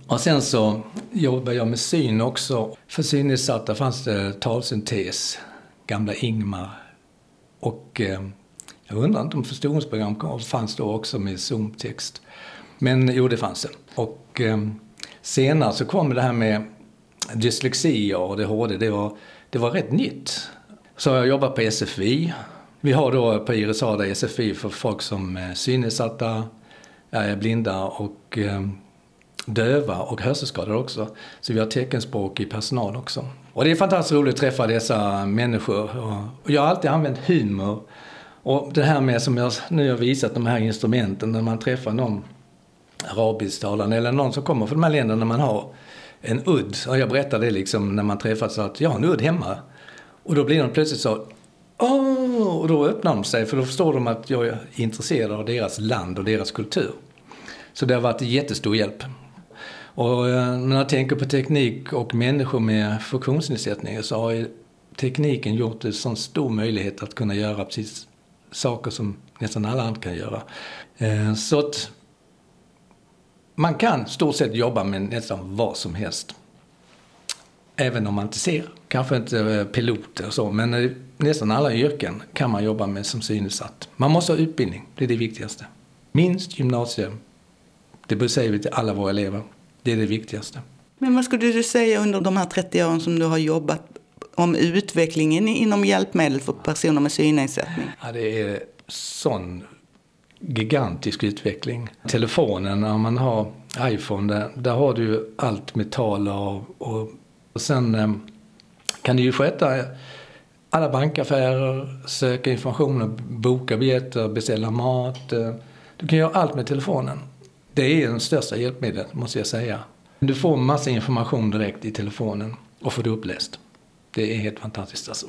Och sen så jobbade jag med syn också. För synnedsatta fanns det talsyntes, gamla Ingmar. Och eh, jag undrar inte om förstoringsprogram fanns då också med zoomtext. Men jo, det fanns det. Och eh, senare så kom det här med dyslexi och ADHD. Det var, det var rätt nytt. Så jag jobbat på SFI. Vi har då på Iris Ada SFI för folk som eh, är synnedsatta, är blinda och eh, döva och hörselskadade också. Så vi har teckenspråkig personal också. Och det är fantastiskt roligt att träffa dessa människor. Och jag har alltid använt humor. Och det här med som jag nu har visat, de här instrumenten, när man träffar någon arabisktalande eller någon som kommer från de här länderna man har en udd. Och jag berättade det liksom när man träffas att jag har en udd hemma. Och då blir de plötsligt så Åh! Och då öppnar de sig för då förstår de att jag är intresserad av deras land och deras kultur. Så det har varit jättestor hjälp. Och eh, när jag tänker på teknik och människor med funktionsnedsättningar så har ju tekniken gjort det sån stor möjlighet att kunna göra precis saker som nästan alla andra kan göra. Eh, så att man kan stort sett jobba med nästan vad som helst. Även om man inte ser. Kanske inte eh, piloter och så, men nästan alla yrken kan man jobba med som synnedsatt. Man måste ha utbildning, det är det viktigaste. Minst gymnasium. Det säger vi till alla våra elever. Det är det viktigaste. Men vad skulle du säga under de här 30 åren som du har jobbat om utvecklingen inom hjälpmedel för personer med synnedsättning? Ja, det är sån gigantisk utveckling. Telefonen, när man har iPhone, där, där har du allt med tal och, och, och sen eh, kan du ju sköta alla bankaffärer, söka information, boka biljetter, beställa mat. Du kan göra allt med telefonen. Det är den största hjälpmedlet, måste jag säga. Du får massa information direkt i telefonen och får det uppläst. Det är helt fantastiskt alltså.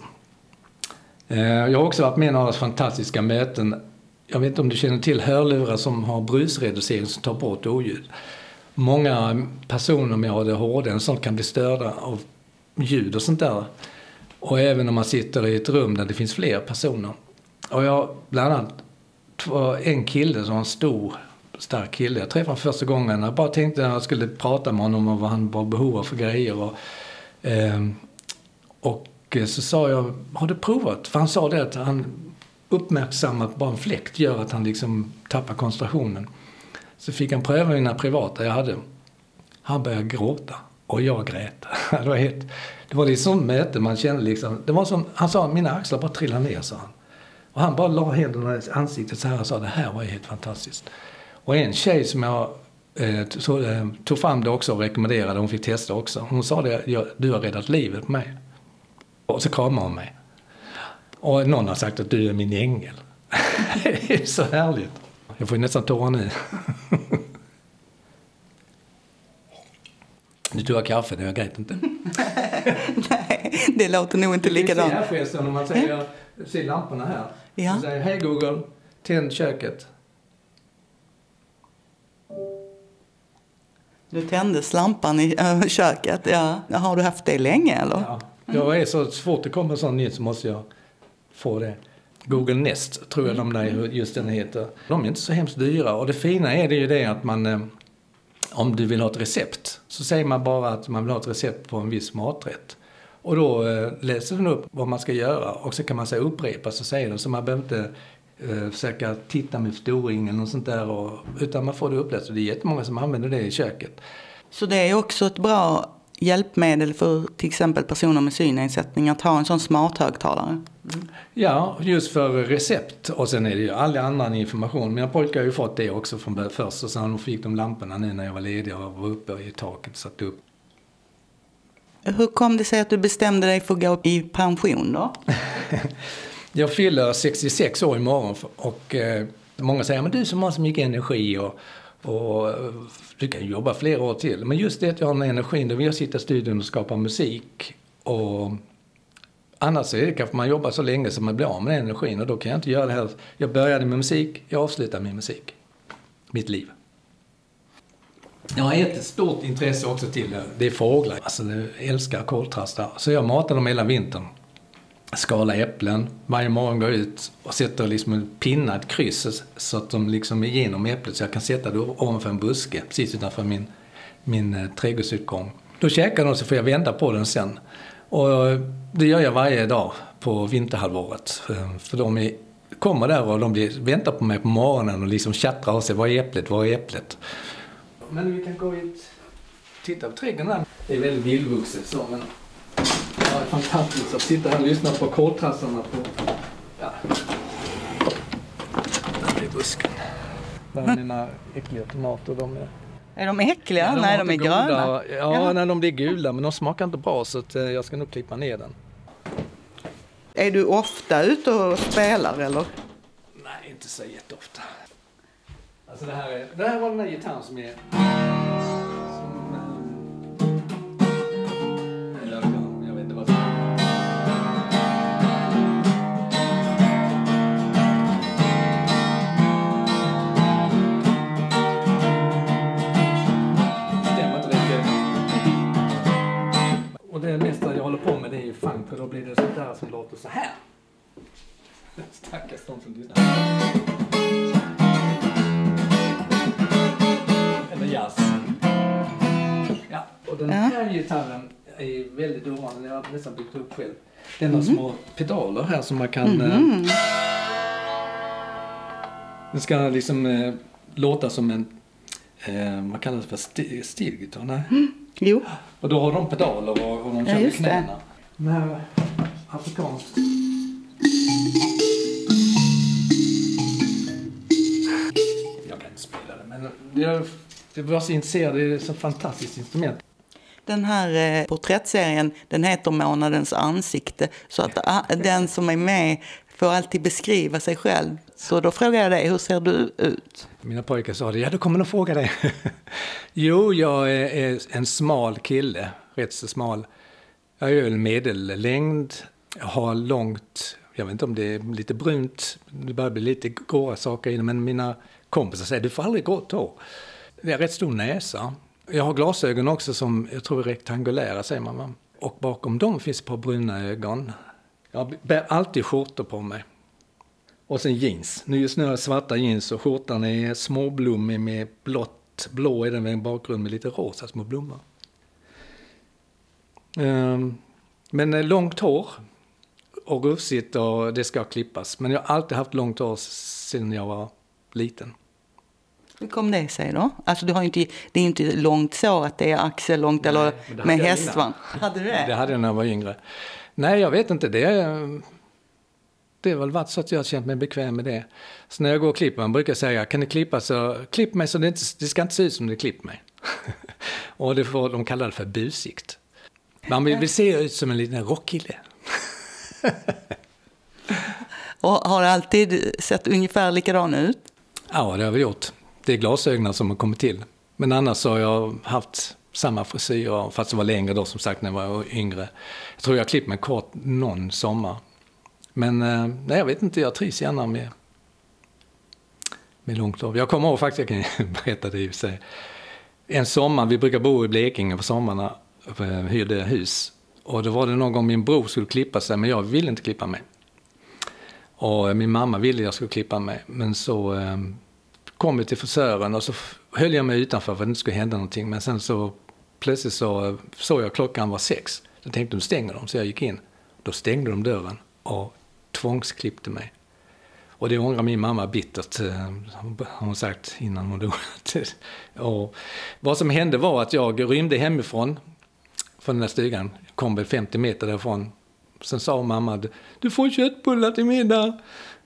Eh, jag har också varit med i några fantastiska möten. Jag vet inte om du känner till hörlurar som har brusreducering som tar bort oljud. Många personer med ADHD och sånt kan bli störda av ljud och sånt där. Och även om man sitter i ett rum där det finns fler personer. Och jag bland annat en kille som var en stor, stark kille. Jag träffade honom första gången. Jag bara tänkte att jag skulle prata med honom om vad han var behov av för grejer. Och, ehm, eh, och så sa jag, har du provat? För han sa det att han uppmärksammat att bara en fläkt gör att han liksom tappar koncentrationen. Så fick han pröva mina privata jag hade. Han började gråta och jag grät. Det var, helt, det var liksom möte man kände liksom, det var som, han sa mina axlar bara trillade ner sa han. Och han bara la händerna i ansiktet så här och sa det här var ju helt fantastiskt. Och en tjej som jag eh, tog, eh, tog fram det också och rekommenderade, hon fick testa också. Hon sa det, du har räddat livet på mig. Och så kramade hon mig. Och någon har sagt att du är min ängel. det är så härligt. Jag får ju nästan tårar nu. Nu tog jag kaffe, jag grät inte. Nej, det låter nog inte likadant. här förresten, om man säger, ser lamporna här. Ja. Så säger hej Google, tänd köket. Du tände lampan i äh, köket. Ja. Har du haft det länge eller? Ja. Jag är så, så fort det kommer sån nytt så måste jag få det. Google Nest tror jag de där, just den heter. De är inte så hemskt dyra och det fina är det ju det att man eh, om du vill ha ett recept så säger man bara att man vill ha ett recept på en viss maträtt. Och då eh, läser den upp vad man ska göra och så kan man säga upprepa så säger den så man behöver inte eh, försöka titta med förstoring eller något sånt där och, utan man får det uppläst och det är jättemånga som använder det i köket. Så det är också ett bra hjälpmedel för till exempel personer med synnedsättning att ha en sån smart högtalare. Ja, just för recept. Och sen är det ju all annan information. Mina pojkar har ju fått det också från först och sen fick de lamporna nu när jag var ledig och var uppe i taket och satte upp. Hur kom det sig att du bestämde dig för att gå i pension då? Jag fyller 66 år imorgon och eh, många säger men du som har så mycket energi och, och du kan jobba flera år till. Men just det att jag har den energin, då vill jag sitta i studion och skapa musik. Och annars är det kanske man jobbar så länge så man blir av med den energin och då kan jag inte göra det här. Jag började med musik, jag avslutar med musik. Mitt liv. Jag har ett stort intresse också till det. Det är fåglar. Alltså, jag älskar koltrastar. Så jag matar dem hela vintern. Skala äpplen. Varje morgon går jag ut och sätter liksom en pinna, ett kryss, så att de liksom är genom äpplet. Så jag kan sätta det ovanför en buske, precis utanför min, min eh, trädgårdsutgång. Då käkar de så får jag vända på den sen. Och eh, det gör jag varje dag på vinterhalvåret. För de är, kommer där och de blir, väntar på mig på morgonen och liksom tjattrar och säger var är äpplet, var är äpplet? Men vi kan gå ut och titta på trädgården där. Det är väldigt vildvuxet så men ja, det är fantastiskt att sitta här och lyssna på koltrastarna på... Ja. Där är busken. Där är mina äckliga tomater. De är... Är de äckliga? Ja, Nej, har de är goda. gröna. Ja, Jaha. när de blir gula men de smakar inte bra så att, eh, jag ska nog klippa ner den. Är du ofta ute och spelar eller? Nej, inte så jätteofta. Alltså det här, är, det här var den här gitarren som är... själv. Den har små pedaler här som man kan... Eh, den ska liksom eh, låta som en... Eh, vad kallas det för? Sti- Stilgitarr? Nej. Jo. Och då har de pedaler och, och de Ja, kör med just det. knäna. Den här afrikanskt. Jag kan inte spela det men jag, jag var så intresserad. Det är ett så fantastiskt instrument. Den här eh, porträttserien den heter Månadens ansikte. Så att ah, den som är med får alltid beskriva sig själv. Så då frågar jag dig, hur ser du ut? Mina pojkar sa det, ja då kommer de fråga det. jo, jag är, en smal kille, rätt så smal. Jag är väl medellängd, jag har långt, jag vet inte om det är lite brunt, det börjar bli lite gråa saker i det, men mina kompisar säger du får aldrig grått hår. Jag har rätt stor näsa. Jag har glasögon också som jag tror är rektangulära säger man va? Och bakom dem finns ett par bruna ögon. Jag bär alltid skjortor på mig. Och sen jeans. Nu just nu har jag svarta jeans och skjortan är småblommig med blått, blå är den med en bakgrund med lite rosa små blommor. Ehm, men eh, långt hår och rufsigt och det ska klippas. Men jag har alltid haft långt hår sedan jag var liten. Hur kom det sig då? Alltså du har inte, det är ju inte långt så att det är axellångt eller med hästvagn. Hade du det? Det hade jag när jag var yngre. Nej, jag vet inte. Det, det har väl varit så att jag har känt mig bekväm med det. Så när jag går och klipper, man brukar säga, kan ni klippa så, klipp mig så det, inte, det ska inte se ut som det klippt mig. och det får, de kallar det för busigt. Man vill, vill se ut som en liten rockkille. Och har alltid sett ungefär likadan ut? Ja, det har vi gjort. Det är glasögonen som har kommit till. Men annars så har jag haft samma frisyr, fast det var längre då som sagt när jag var yngre. Jag tror jag har klippt mig kort någon sommar. Men eh, nej, jag vet inte, jag trivs gärna med, med långt hår. Jag kommer ihåg faktiskt, jag kan berätta det i och för sig. En sommar, vi brukar bo i Blekinge på sommarna, eh, hyrde hus. Och då var det någon gång min bror skulle klippa sig, men jag ville inte klippa mig. Och min mamma ville jag skulle klippa mig. Men så eh, kom vi till frisören och så höll jag mig utanför för att det inte skulle hända någonting. Men sen så plötsligt så eh, såg jag klockan var sex. Så tänkte de stänger de, så jag gick in. Då stängde de dörren och tvångsklippte mig. Och det ångrar min mamma bittert, eh, har hon sagt innan hon dog. och vad som hände var att jag rymde hemifrån, från den där stugan, kom väl 50 meter därifrån. Sen sa mamma, du får köttbullar till middag.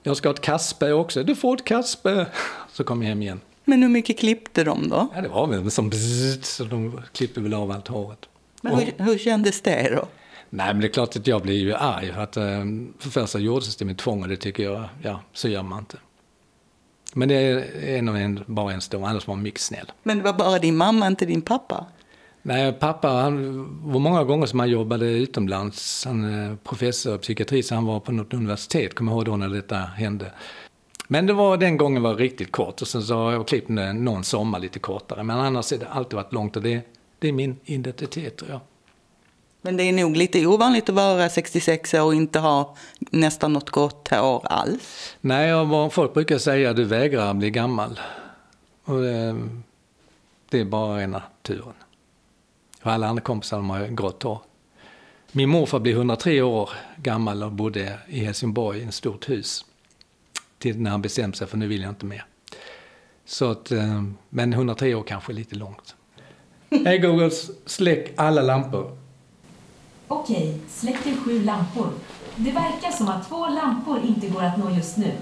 Jag ska ha ett kaspe också, du får ett kaspe. Så kom jag hem igen. Men hur mycket klippte de då? Ja, det var väl som bzzzt, så de klippte väl av allt håret. Men hur, hur kändes det då? Nej, men det är klart att jag blir ju arg för att eh, för först så gjordes det med tvång och det tycker jag, ja, så gör man inte. Men det är nog en, bara en stor, annars var mycket snäll. Men det var bara din mamma, inte din pappa? Nej, pappa, han var många gånger som han jobbade utomlands. Han är professor i psykiatri, så han var på något universitet, kommer jag ihåg då när detta hände. Men det var, den gången var riktigt kort och sen så har jag klippt den någon sommar lite kortare. Men annars har det alltid varit långt och det, det är min identitet tror jag. Men det är nog lite ovanligt att vara 66 år och inte ha nästan något grått hår alls. Nej, och vad folk brukar säga, du vägrar bli gammal. Och det, det är bara rena turen. För alla andra kompisar de har grått hår. Min morfar blev 103 år gammal och bodde i Helsingborg i ett stort hus. Till när han bestämde sig för nu vill jag inte mer. Så att, eh, men 103 år kanske är lite långt. Hej Google, släck alla lampor. Okej, släck till sju lampor. Det verkar som att två lampor inte går att nå just nu.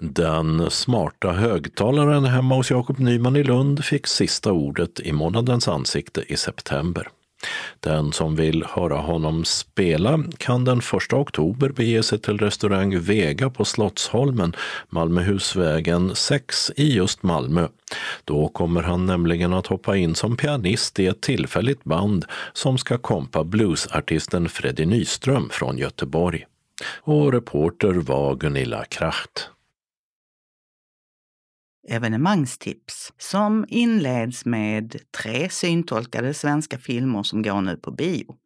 Den smarta högtalaren hemma hos Jakob Nyman i Lund fick sista ordet i månadens ansikte i september. Den som vill höra honom spela kan den 1 oktober bege sig till restaurang Vega på Slottsholmen, Malmöhusvägen 6 i just Malmö. Då kommer han nämligen att hoppa in som pianist i ett tillfälligt band som ska kompa bluesartisten Freddie Nyström från Göteborg. Och reporter var Gunilla Kracht evenemangstips som inleds med tre syntolkade svenska filmer som går nu på bio.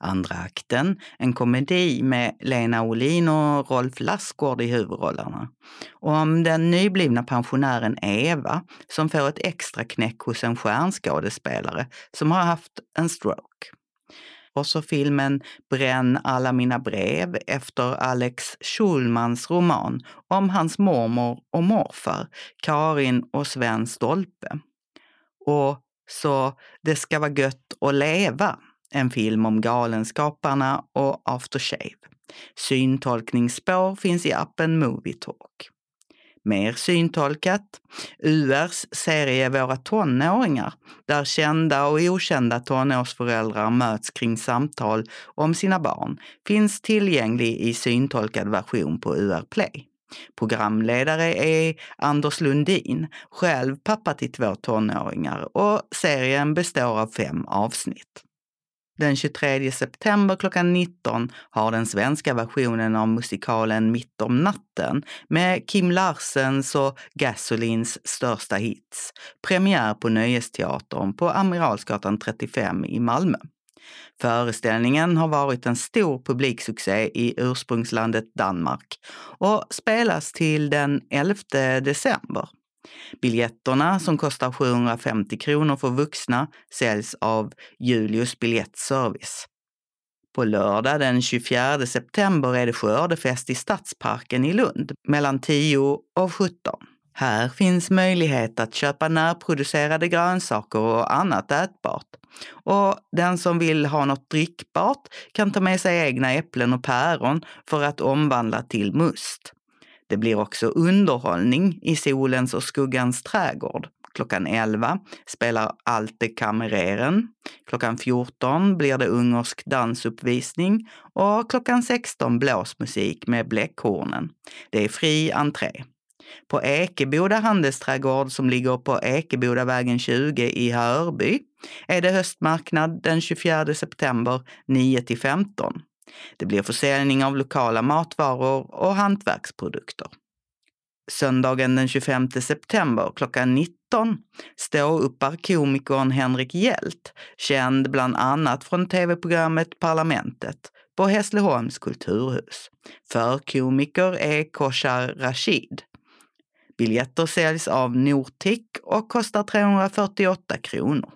Andra akten, en komedi med Lena Olin och Rolf Lassgård i huvudrollerna. Om den nyblivna pensionären Eva som får ett extra knäck hos en stjärnskådespelare som har haft en stroke. Och så filmen Bränn alla mina brev efter Alex Schulmans roman om hans mormor och morfar, Karin och Sven Stolpe. Och så Det ska vara gött att leva, en film om Galenskaparna och Aftershave. Syntolkningsspår finns i appen Movietalk. Mer syntolkat, URs serie Våra tonåringar, där kända och okända tonårsföräldrar möts kring samtal om sina barn, finns tillgänglig i syntolkad version på UR Play. Programledare är Anders Lundin, själv pappa till två tonåringar och serien består av fem avsnitt. Den 23 september klockan 19 har den svenska versionen av musikalen Mitt om natten med Kim Larsens och Gasolins största hits premiär på Nöjesteatern på Amiralsgatan 35 i Malmö. Föreställningen har varit en stor publiksuccé i ursprungslandet Danmark och spelas till den 11 december. Biljetterna som kostar 750 kronor för vuxna säljs av Julius Biljettservice. På lördag den 24 september är det skördefest i Stadsparken i Lund mellan 10 och 17. Här finns möjlighet att köpa närproducerade grönsaker och annat ätbart. Och den som vill ha något drickbart kan ta med sig egna äpplen och päron för att omvandla till must. Det blir också underhållning i solens och skuggans trädgård. Klockan 11 spelar Alte Kamereren. Klockan 14 blir det ungersk dansuppvisning och klockan 16 blåsmusik med Bläckhornen. Det är fri entré. På Ekeboda handelsträdgård som ligger på Ekebodavägen 20 i Hörby är det höstmarknad den 24 september 9 till 15. Det blir försäljning av lokala matvaror och hantverksprodukter. Söndagen den 25 september klockan 19 ståuppar komikern Henrik Hjält, känd bland annat från tv-programmet Parlamentet, på Hässleholms kulturhus. Förkomiker är Koshar Rashid. Biljetter säljs av Nortic och kostar 348 kronor.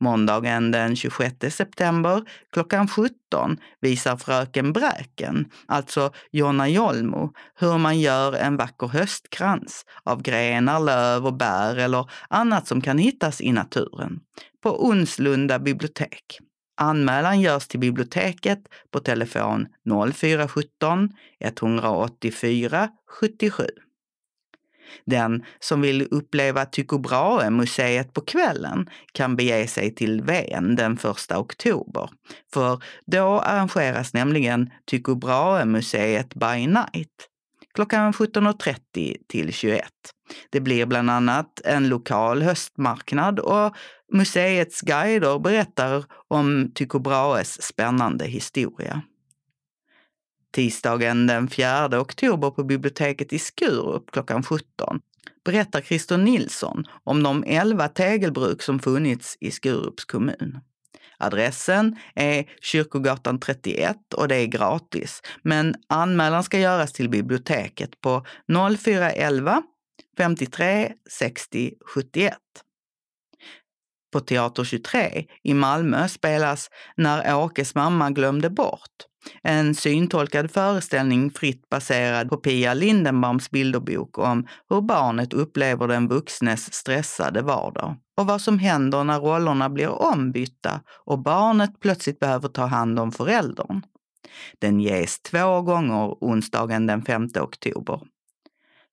Måndagen den 26 september klockan 17 visar fröken Bräken, alltså Jonna Jolmo, hur man gör en vacker höstkrans av grenar, löv och bär eller annat som kan hittas i naturen på Onslunda bibliotek. Anmälan görs till biblioteket på telefon 0417 184 77. Den som vill uppleva Tycho Brahe-museet på kvällen kan bege sig till Ven den 1 oktober. För då arrangeras nämligen Tycho Brahe-museet by night klockan 17.30 till 21. Det blir bland annat en lokal höstmarknad och museets guider berättar om Tycho Brahes spännande historia. Tisdagen den 4 oktober på biblioteket i Skurup klockan 17 berättar Christer Nilsson om de 11 tegelbruk som funnits i Skurups kommun. Adressen är Kyrkogatan 31 och det är gratis. Men anmälan ska göras till biblioteket på 0411 53 60 71. På Teater 23 i Malmö spelas När Åkes mamma glömde bort. En syntolkad föreställning fritt baserad på Pia Lindenbaums bilderbok om hur barnet upplever den vuxnes stressade vardag och vad som händer när rollerna blir ombytta och barnet plötsligt behöver ta hand om föräldern. Den ges två gånger onsdagen den 5 oktober.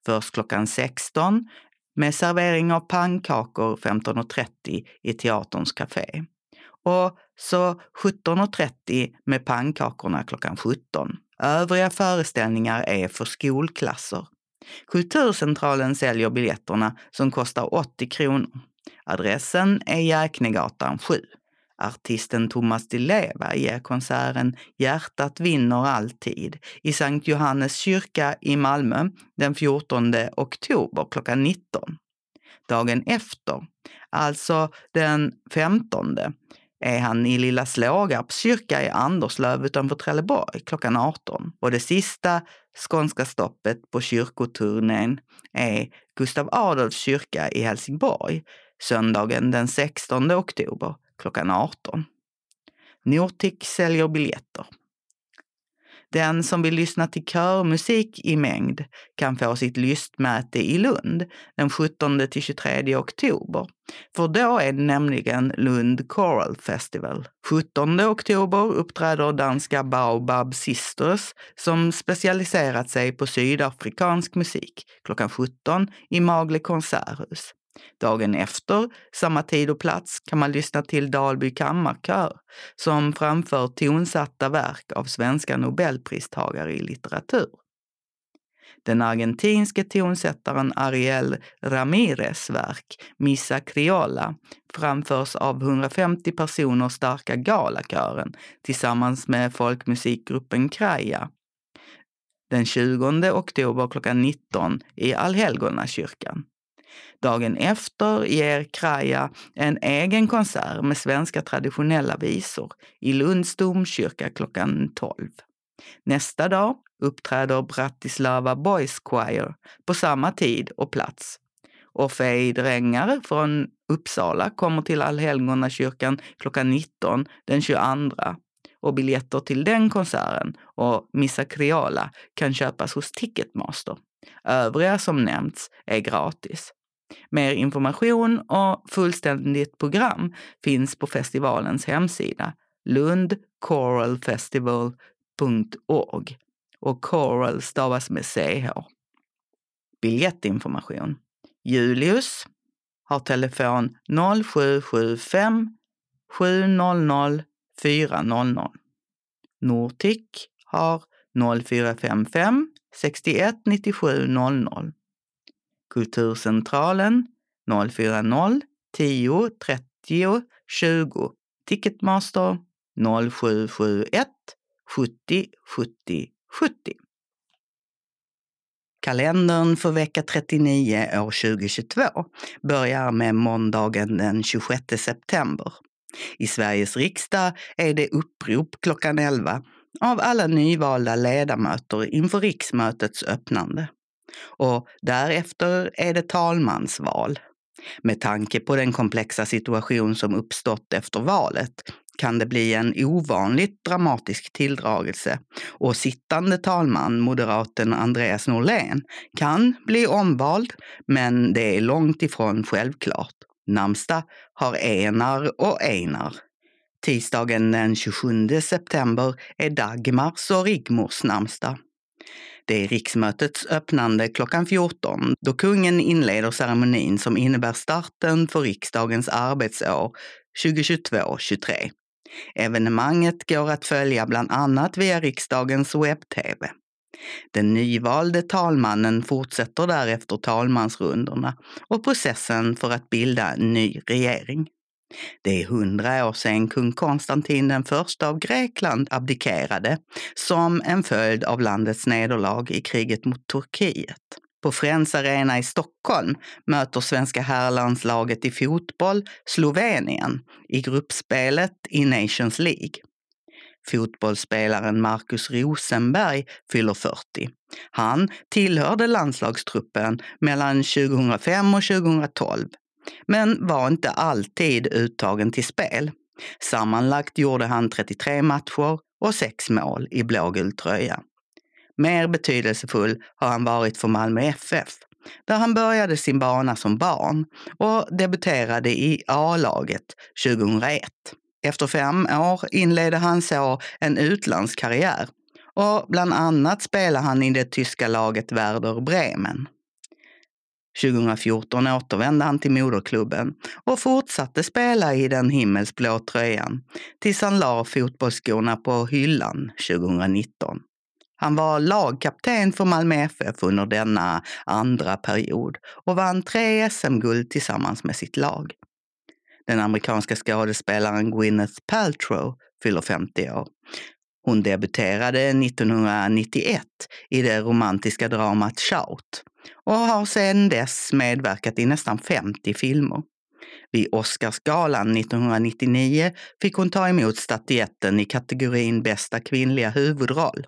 Först klockan 16 med servering av pannkakor 15.30 i Teaterns café. Och så 17.30 med pannkakorna klockan 17. Övriga föreställningar är för skolklasser. Kulturcentralen säljer biljetterna som kostar 80 kronor. Adressen är Jäknegatan 7. Artisten Thomas Di Leva ger konserten Hjärtat vinner alltid i Sankt Johannes kyrka i Malmö den 14 oktober klockan 19. Dagen efter, alltså den 15, är han i Lilla Slågarps kyrka i Anderslöv utanför Trelleborg klockan 18. Och det sista skånska stoppet på kyrkoturnén är Gustav Adolfs kyrka i Helsingborg söndagen den 16 oktober klockan 18. Nortic säljer biljetter. Den som vill lyssna till körmusik i mängd kan få sitt lystmäte i Lund den 17 till 23 oktober. För då är det nämligen Lund Choral Festival. 17 oktober uppträder danska Baobab Sisters som specialiserat sig på sydafrikansk musik klockan 17 i Magle konserthus. Dagen efter, samma tid och plats, kan man lyssna till Dalby kammarkör som framför tonsatta verk av svenska nobelpristagare i litteratur. Den argentinske tonsättaren Ariel Ramirez verk Missa Criolla framförs av 150 personer starka galakören tillsammans med folkmusikgruppen Kraja den 20 oktober klockan 19 i Allhelgonakyrkan. Dagen efter ger Kraja en egen konsert med svenska traditionella visor i Lunds domkyrka klockan 12. Nästa dag uppträder Bratislava Boys Choir på samma tid och plats. Orfei Drängar från Uppsala kommer till Allhelgonakyrkan klockan 19 den 22 och biljetter till den konserten och Missa Criolla kan köpas hos Ticketmaster. Övriga som nämnts är gratis. Mer information och fullständigt program finns på festivalens hemsida lund.coralfestival.org och Coral stavas med ch. Biljettinformation. Julius har telefon 0775 700 400. Nortic har 0455 61 97 00. Kulturcentralen 040 10 30 20. Ticketmaster 0771 70 70 70. Kalendern för vecka 39 år 2022 börjar med måndagen den 26 september. I Sveriges riksdag är det upprop klockan 11 av alla nyvalda ledamöter inför riksmötets öppnande. Och därefter är det talmansval. Med tanke på den komplexa situation som uppstått efter valet kan det bli en ovanligt dramatisk tilldragelse och sittande talman, moderaten Andreas Norlén, kan bli omvald, men det är långt ifrån självklart. Namsta har Enar och Einar. Tisdagen den 27 september är Dagmars och Rigmors namnsdag. Det är riksmötets öppnande klockan 14 då kungen inleder ceremonin som innebär starten för riksdagens arbetsår 2022-23. Evenemanget går att följa bland annat via riksdagens webb-tv. Den nyvalde talmannen fortsätter därefter talmansrundorna och processen för att bilda en ny regering. Det är hundra år sedan kung Konstantin den första av Grekland abdikerade som en följd av landets nederlag i kriget mot Turkiet. På Friends Arena i Stockholm möter svenska herrlandslaget i fotboll Slovenien i gruppspelet i Nations League. Fotbollsspelaren Marcus Rosenberg fyller 40. Han tillhörde landslagstruppen mellan 2005 och 2012, men var inte alltid uttagen till spel. Sammanlagt gjorde han 33 matcher och sex mål i blågul tröja. Mer betydelsefull har han varit för Malmö FF, där han började sin bana som barn och debuterade i A-laget 2001. Efter fem år inledde han så en utlandskarriär och bland annat spelade han i det tyska laget Werder Bremen. 2014 återvände han till moderklubben och fortsatte spela i den himmelsblå tröjan tills han la fotbollsskorna på hyllan 2019. Han var lagkapten för Malmö FF under denna andra period och vann tre SM-guld tillsammans med sitt lag. Den amerikanska skådespelaren Gwyneth Paltrow fyller 50 år. Hon debuterade 1991 i det romantiska dramat Shout och har sedan dess medverkat i nästan 50 filmer. Vid Oscarsgalan 1999 fick hon ta emot statyetten i kategorin bästa kvinnliga huvudroll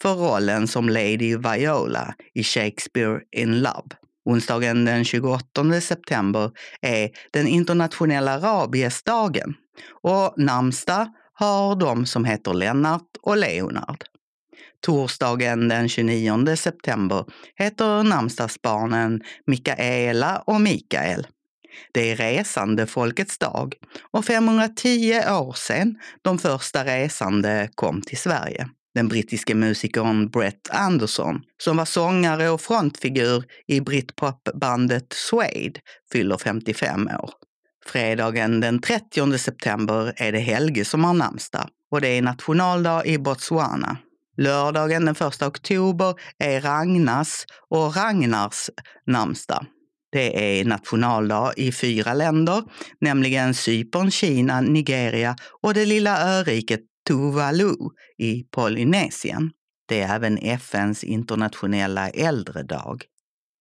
för rollen som Lady Viola i Shakespeare in Love. Onsdagen den 28 september är den internationella rabiesdagen och namnsdag har de som heter Lennart och Leonard. Torsdagen den 29 september heter namnsdagsbarnen Mikaela och Mikael. Det är resande folkets dag och 510 år sedan de första resande kom till Sverige. Den brittiske musikern Brett Anderson, som var sångare och frontfigur i britpopbandet Suede, fyller 55 år. Fredagen den 30 september är det Helge som har namnsdag och det är nationaldag i Botswana. Lördagen den 1 oktober är Ragnas och Ragnars namnsdag. Det är nationaldag i fyra länder, nämligen Cypern, Kina, Nigeria och det lilla öriket Tuvalu i Polynesien. Det är även FNs internationella äldredag.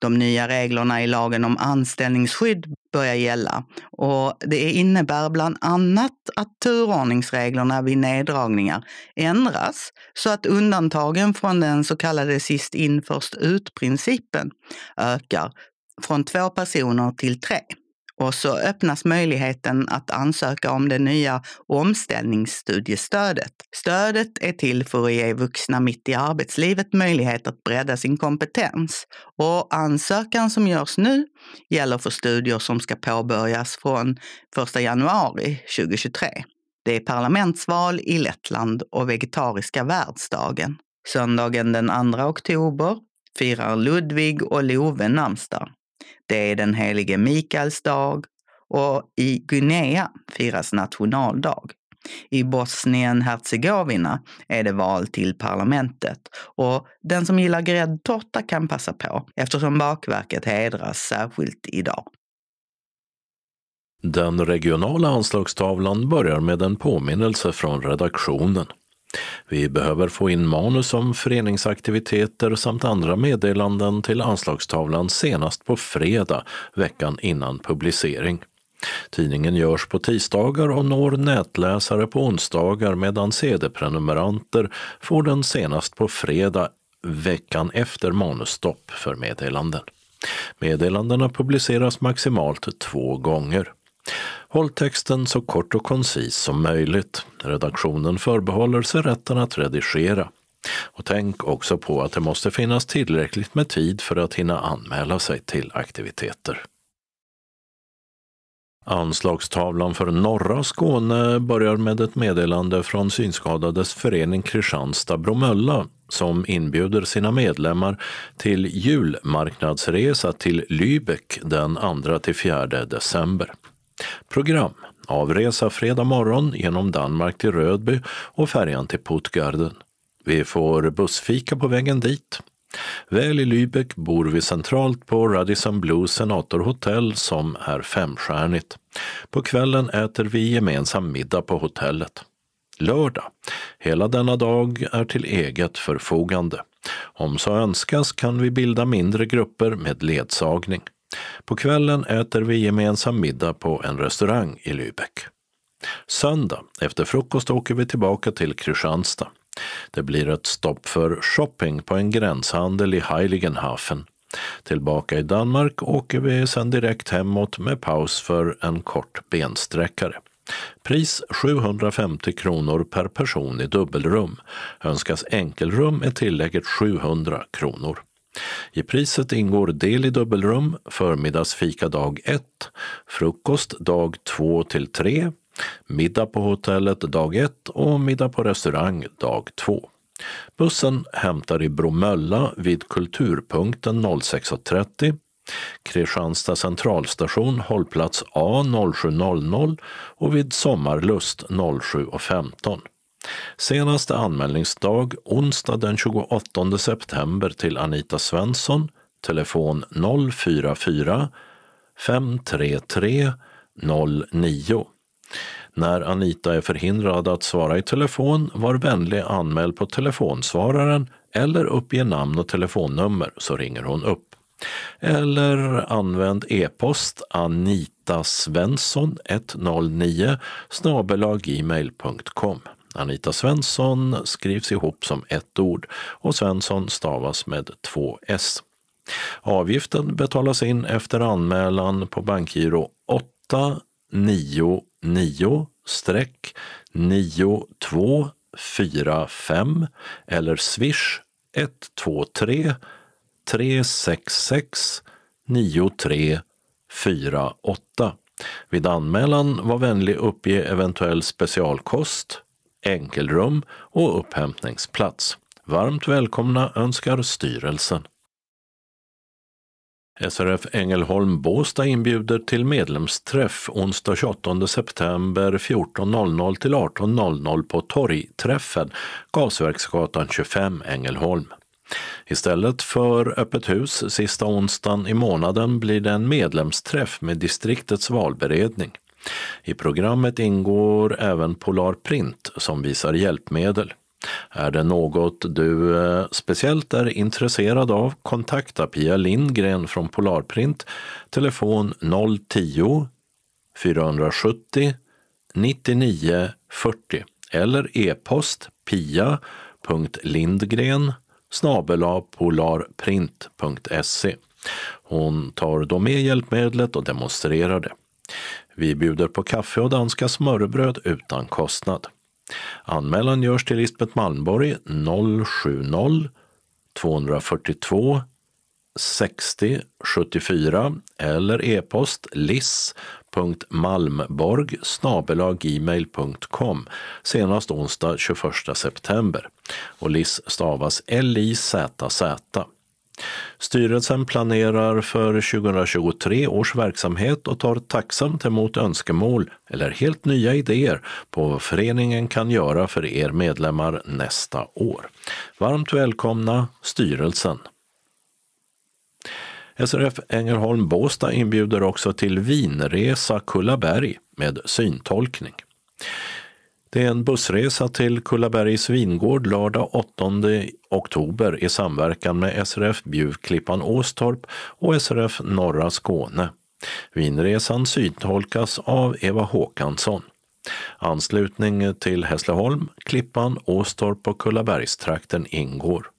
De nya reglerna i lagen om anställningsskydd börjar gälla och det innebär bland annat att turordningsreglerna vid neddragningar ändras så att undantagen från den så kallade sist in först ut-principen ökar från två personer till tre. Och så öppnas möjligheten att ansöka om det nya omställningsstudiestödet. Stödet är till för att ge vuxna mitt i arbetslivet möjlighet att bredda sin kompetens. Och ansökan som görs nu gäller för studier som ska påbörjas från 1 januari 2023. Det är parlamentsval i Lettland och vegetariska världsdagen. Söndagen den 2 oktober firar Ludvig och Love namnsdag. Det är den helige Mikaels dag och i Guinea firas nationaldag. I Bosnien-Hercegovina är det val till parlamentet och den som gillar gräddtårta kan passa på eftersom bakverket hedras särskilt idag. Den regionala anslagstavlan börjar med en påminnelse från redaktionen. Vi behöver få in manus om föreningsaktiviteter samt andra meddelanden till anslagstavlan senast på fredag veckan innan publicering. Tidningen görs på tisdagar och når nätläsare på onsdagar medan CD-prenumeranter får den senast på fredag veckan efter manusstopp för meddelanden. Meddelandena publiceras maximalt två gånger. Håll texten så kort och koncis som möjligt. Redaktionen förbehåller sig rätten att redigera. Och tänk också på att det måste finnas tillräckligt med tid för att hinna anmäla sig till aktiviteter. Anslagstavlan för norra Skåne börjar med ett meddelande från Synskadades förening Kristianstad-Bromölla som inbjuder sina medlemmar till julmarknadsresa till Lübeck den 2-4 december. Program Avresa fredag morgon genom Danmark till Rödby och färjan till Puttgarden. Vi får bussfika på vägen dit. Väl i Lübeck bor vi centralt på Radisson Blue Senator Hotel som är femstjärnigt. På kvällen äter vi gemensam middag på hotellet. Lördag. Hela denna dag är till eget förfogande. Om så önskas kan vi bilda mindre grupper med ledsagning. På kvällen äter vi gemensam middag på en restaurang i Lübeck. Söndag efter frukost åker vi tillbaka till Kristianstad. Det blir ett stopp för shopping på en gränshandel i Heiligenhafen. Tillbaka i Danmark åker vi sedan direkt hemåt med paus för en kort bensträckare. Pris 750 kronor per person i dubbelrum. Önskas enkelrum är tillägget 700 kronor. I priset ingår del i dubbelrum, förmiddagsfika dag 1, frukost dag 2 till 3, middag på hotellet dag 1 och middag på restaurang dag 2. Bussen hämtar i Bromölla vid Kulturpunkten 06.30, Kristianstad centralstation hållplats A 07.00 och vid Sommarlust 07.15. Senaste anmälningsdag onsdag den 28 september till Anita Svensson, telefon 044 533 09. När Anita är förhindrad att svara i telefon, var vänlig anmäl på telefonsvararen eller uppge namn och telefonnummer så ringer hon upp. Eller använd e-post anitasvensson 109 gmail.com. Anita Svensson skrivs ihop som ett ord och Svensson stavas med två s. Avgiften betalas in efter anmälan på bankgiro 899 9245 eller swish 123 366 9348. Vid anmälan var vänlig uppge eventuell specialkost, enkelrum och upphämtningsplats. Varmt välkomna önskar styrelsen. SRF Ängelholm Båstad inbjuder till medlemsträff onsdag 28 september 14.00 till 18.00 på Torgträffen, Gasverksgatan 25 Ängelholm. Istället för öppet hus sista onsdagen i månaden blir det en medlemsträff med distriktets valberedning. I programmet ingår även Polar Print som visar hjälpmedel. Är det något du eh, speciellt är intresserad av, kontakta Pia Lindgren från Polarprint, telefon 010 470 99 40 eller e-post pia.lindgren polarprint.se. Hon tar då med hjälpmedlet och demonstrerar det. Vi bjuder på kaffe och danska smörrebröd utan kostnad. Anmälan görs till Lisbeth Malmborg 070 242 60 74 eller e-post liss.malmborg gmail.com senast onsdag 21 september. Och Liss stavas L-I-Z-Z. Styrelsen planerar för 2023 års verksamhet och tar tacksamt emot önskemål eller helt nya idéer på vad föreningen kan göra för er medlemmar nästa år. Varmt välkomna styrelsen! SRF Ängelholm Båstad inbjuder också till vinresa Kullaberg med syntolkning. Det är en bussresa till Kullabergs vingård lördag 8 oktober i samverkan med SRF Bjuvklippan Åstorp och SRF Norra Skåne. Vinresan syntolkas av Eva Håkansson. Anslutning till Hässleholm, Klippan, Åstorp och Kullabergstrakten ingår.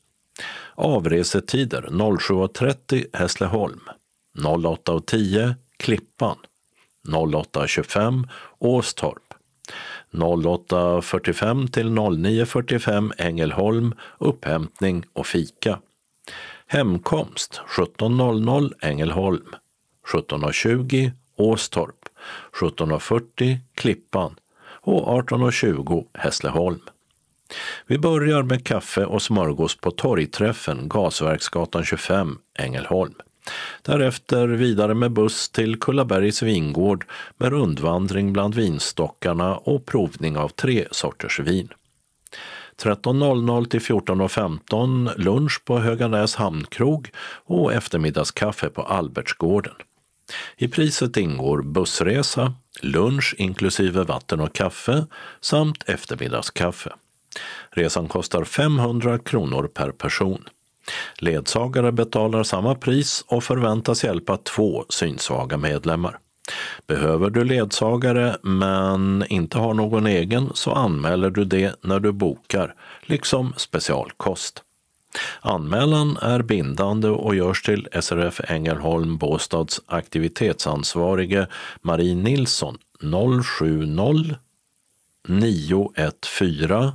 Avresetider 07.30 Hässleholm, 08.10 Klippan, 08.25 Åstorp, 08.45 till 09.45 Ängelholm, upphämtning och fika. Hemkomst 17.00 Ängelholm, 17.20 Åstorp, 17.40 Klippan och 18.20 Hässleholm. Vi börjar med kaffe och smörgås på torgträffen Gasverksgatan 25, Ängelholm. Därefter vidare med buss till Kullabergs vingård med rundvandring bland vinstockarna och provning av tre sorters vin. 13.00 till 14.15 lunch på Höganäs hamnkrog och eftermiddagskaffe på Albertsgården. I priset ingår bussresa, lunch inklusive vatten och kaffe samt eftermiddagskaffe. Resan kostar 500 kronor per person. Ledsagare betalar samma pris och förväntas hjälpa två synsvaga medlemmar. Behöver du ledsagare men inte har någon egen så anmäler du det när du bokar, liksom specialkost. Anmälan är bindande och görs till SRF Ängelholm Båstads aktivitetsansvarige Marie Nilsson 070 914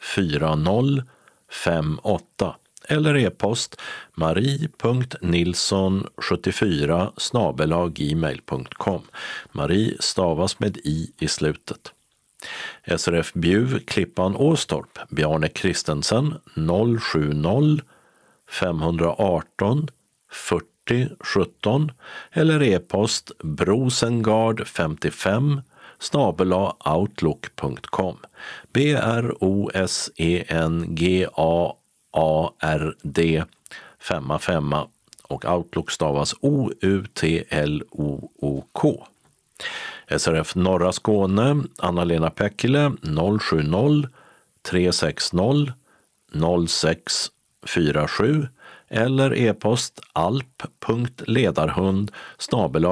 4058 eller e-post marie.nilsson74 gmail.com. Marie stavas med i i slutet. SRF Bjuv, Klippan Åstorp, Bjarne Kristensen 070 518 40 17 eller e-post brosengard55 snabela outlook.com. ARD 55 och Outlook stavas O-U-T-L-O-O-K. SRF Norra Skåne, Anna-Lena Päckile 070 360 0647 eller e-post alp.ledarhund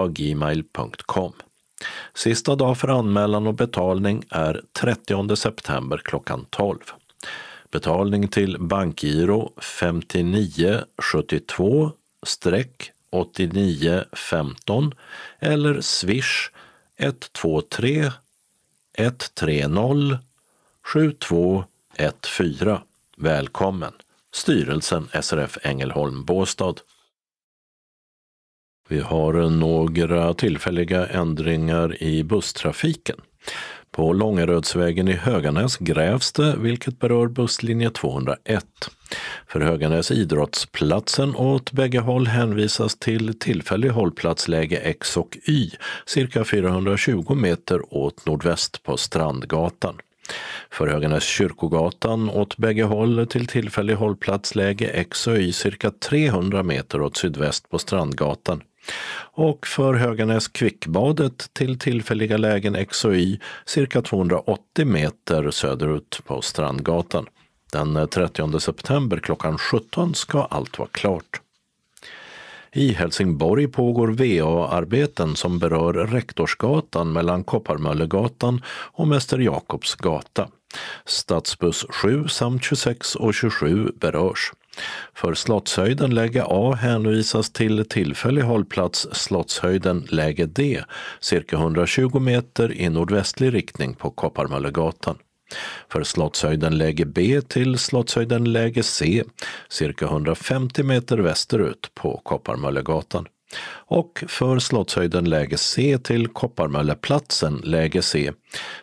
gmail.com. Sista dag för anmälan och betalning är 30 september klockan 12. Betalning till bankgiro 5972 8915 eller swish 123 130 7214. Välkommen! Styrelsen SRF Ängelholm Båstad. Vi har några tillfälliga ändringar i busstrafiken. På Långerödsvägen i Höganäs grävs det, vilket berör busslinje 201. För Höganäs idrottsplatsen åt bägge håll hänvisas till tillfällig hållplatsläge X och Y, cirka 420 meter åt nordväst på Strandgatan. För Höganäs kyrkogatan åt bägge håll till tillfällig hållplatsläge X och Y cirka 300 meter åt sydväst på Strandgatan och för Höganäs Kvickbadet till tillfälliga lägen X och Y cirka 280 meter söderut på Strandgatan. Den 30 september klockan 17 ska allt vara klart. I Helsingborg pågår VA-arbeten som berör Rektorsgatan mellan Kopparmöllegatan och Mäster Jakobs gata. Stadsbuss 7 samt 26 och 27 berörs. För Slottshöjden läge A hänvisas till tillfällig hållplats Slottshöjden läge D, cirka 120 meter i nordvästlig riktning på Kopparmöllegatan. För Slottshöjden läge B till Slottshöjden läge C, cirka 150 meter västerut på Kopparmöllegatan. Och för Slottshöjden läge C till Kopparmölleplatsen läge C,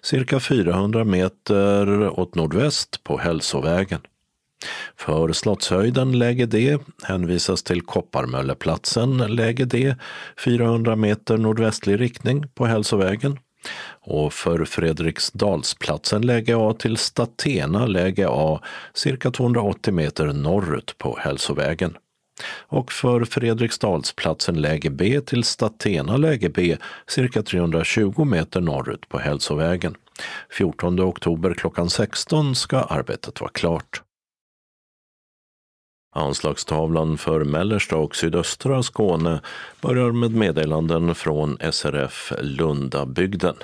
cirka 400 meter åt nordväst på Hälsovägen. För Slottshöjden läge D hänvisas till Kopparmölleplatsen läge D 400 meter nordvästlig riktning på Hälsovägen. Och för Fredriksdalsplatsen läge A till Statena läge A cirka 280 meter norrut på Hälsovägen. Och för Fredriksdalsplatsen läge B till Statena läge B cirka 320 meter norrut på Hälsovägen. 14 oktober klockan 16 ska arbetet vara klart. Anslagstavlan för mellersta och sydöstra Skåne börjar med meddelanden från SRF Lundabygden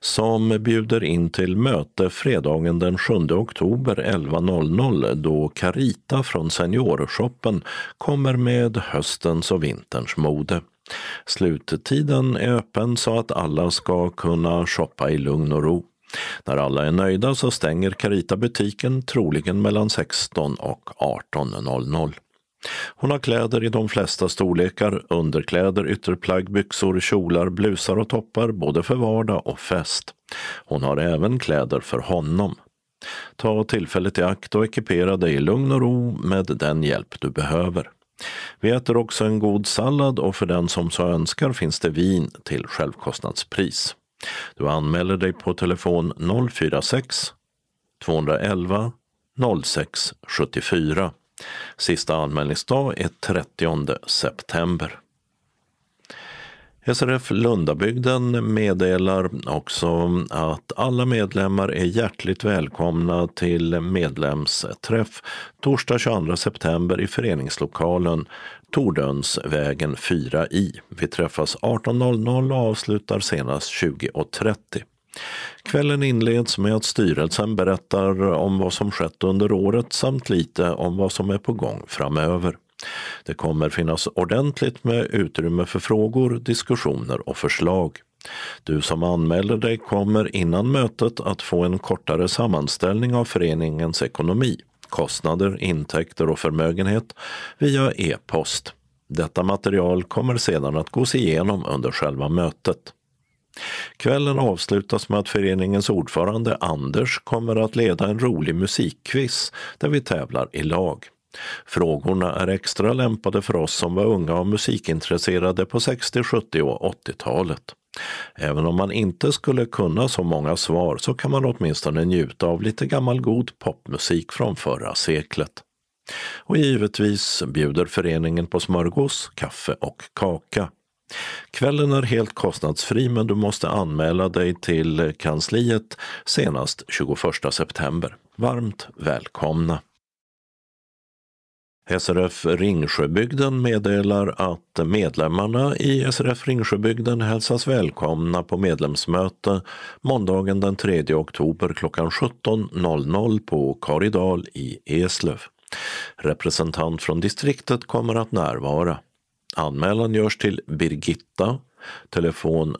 som bjuder in till möte fredagen den 7 oktober 11.00 då Carita från Seniorshoppen kommer med höstens och vinterns mode. Sluttiden är öppen så att alla ska kunna shoppa i lugn och ro. När alla är nöjda så stänger Carita butiken troligen mellan 16 och 18.00. Hon har kläder i de flesta storlekar, underkläder, ytterplagg, byxor, kjolar, blusar och toppar både för vardag och fest. Hon har även kläder för honom. Ta tillfället i akt och ekipera dig i lugn och ro med den hjälp du behöver. Vi äter också en god sallad och för den som så önskar finns det vin till självkostnadspris. Du anmäler dig på telefon 046 211 06 74. Sista anmälningsdag är 30 september. SRF Lundabygden meddelar också att alla medlemmar är hjärtligt välkomna till medlemsträff torsdag 22 september i föreningslokalen Tordönsvägen 4i. Vi träffas 18.00 och avslutar senast 20.30. Kvällen inleds med att styrelsen berättar om vad som skett under året samt lite om vad som är på gång framöver. Det kommer finnas ordentligt med utrymme för frågor, diskussioner och förslag. Du som anmäler dig kommer innan mötet att få en kortare sammanställning av föreningens ekonomi, kostnader, intäkter och förmögenhet via e-post. Detta material kommer sedan att gås igenom under själva mötet. Kvällen avslutas med att föreningens ordförande Anders kommer att leda en rolig musikquiz där vi tävlar i lag. Frågorna är extra lämpade för oss som var unga och musikintresserade på 60, 70 och 80-talet. Även om man inte skulle kunna så många svar så kan man åtminstone njuta av lite gammal god popmusik från förra seklet. Och givetvis bjuder föreningen på smörgås, kaffe och kaka. Kvällen är helt kostnadsfri men du måste anmäla dig till kansliet senast 21 september. Varmt välkomna! SRF Ringsjöbygden meddelar att medlemmarna i SRF Ringsjöbygden hälsas välkomna på medlemsmöte måndagen den 3 oktober klockan 17.00 på Karidal i Eslöv. Representant från distriktet kommer att närvara. Anmälan görs till Birgitta, telefon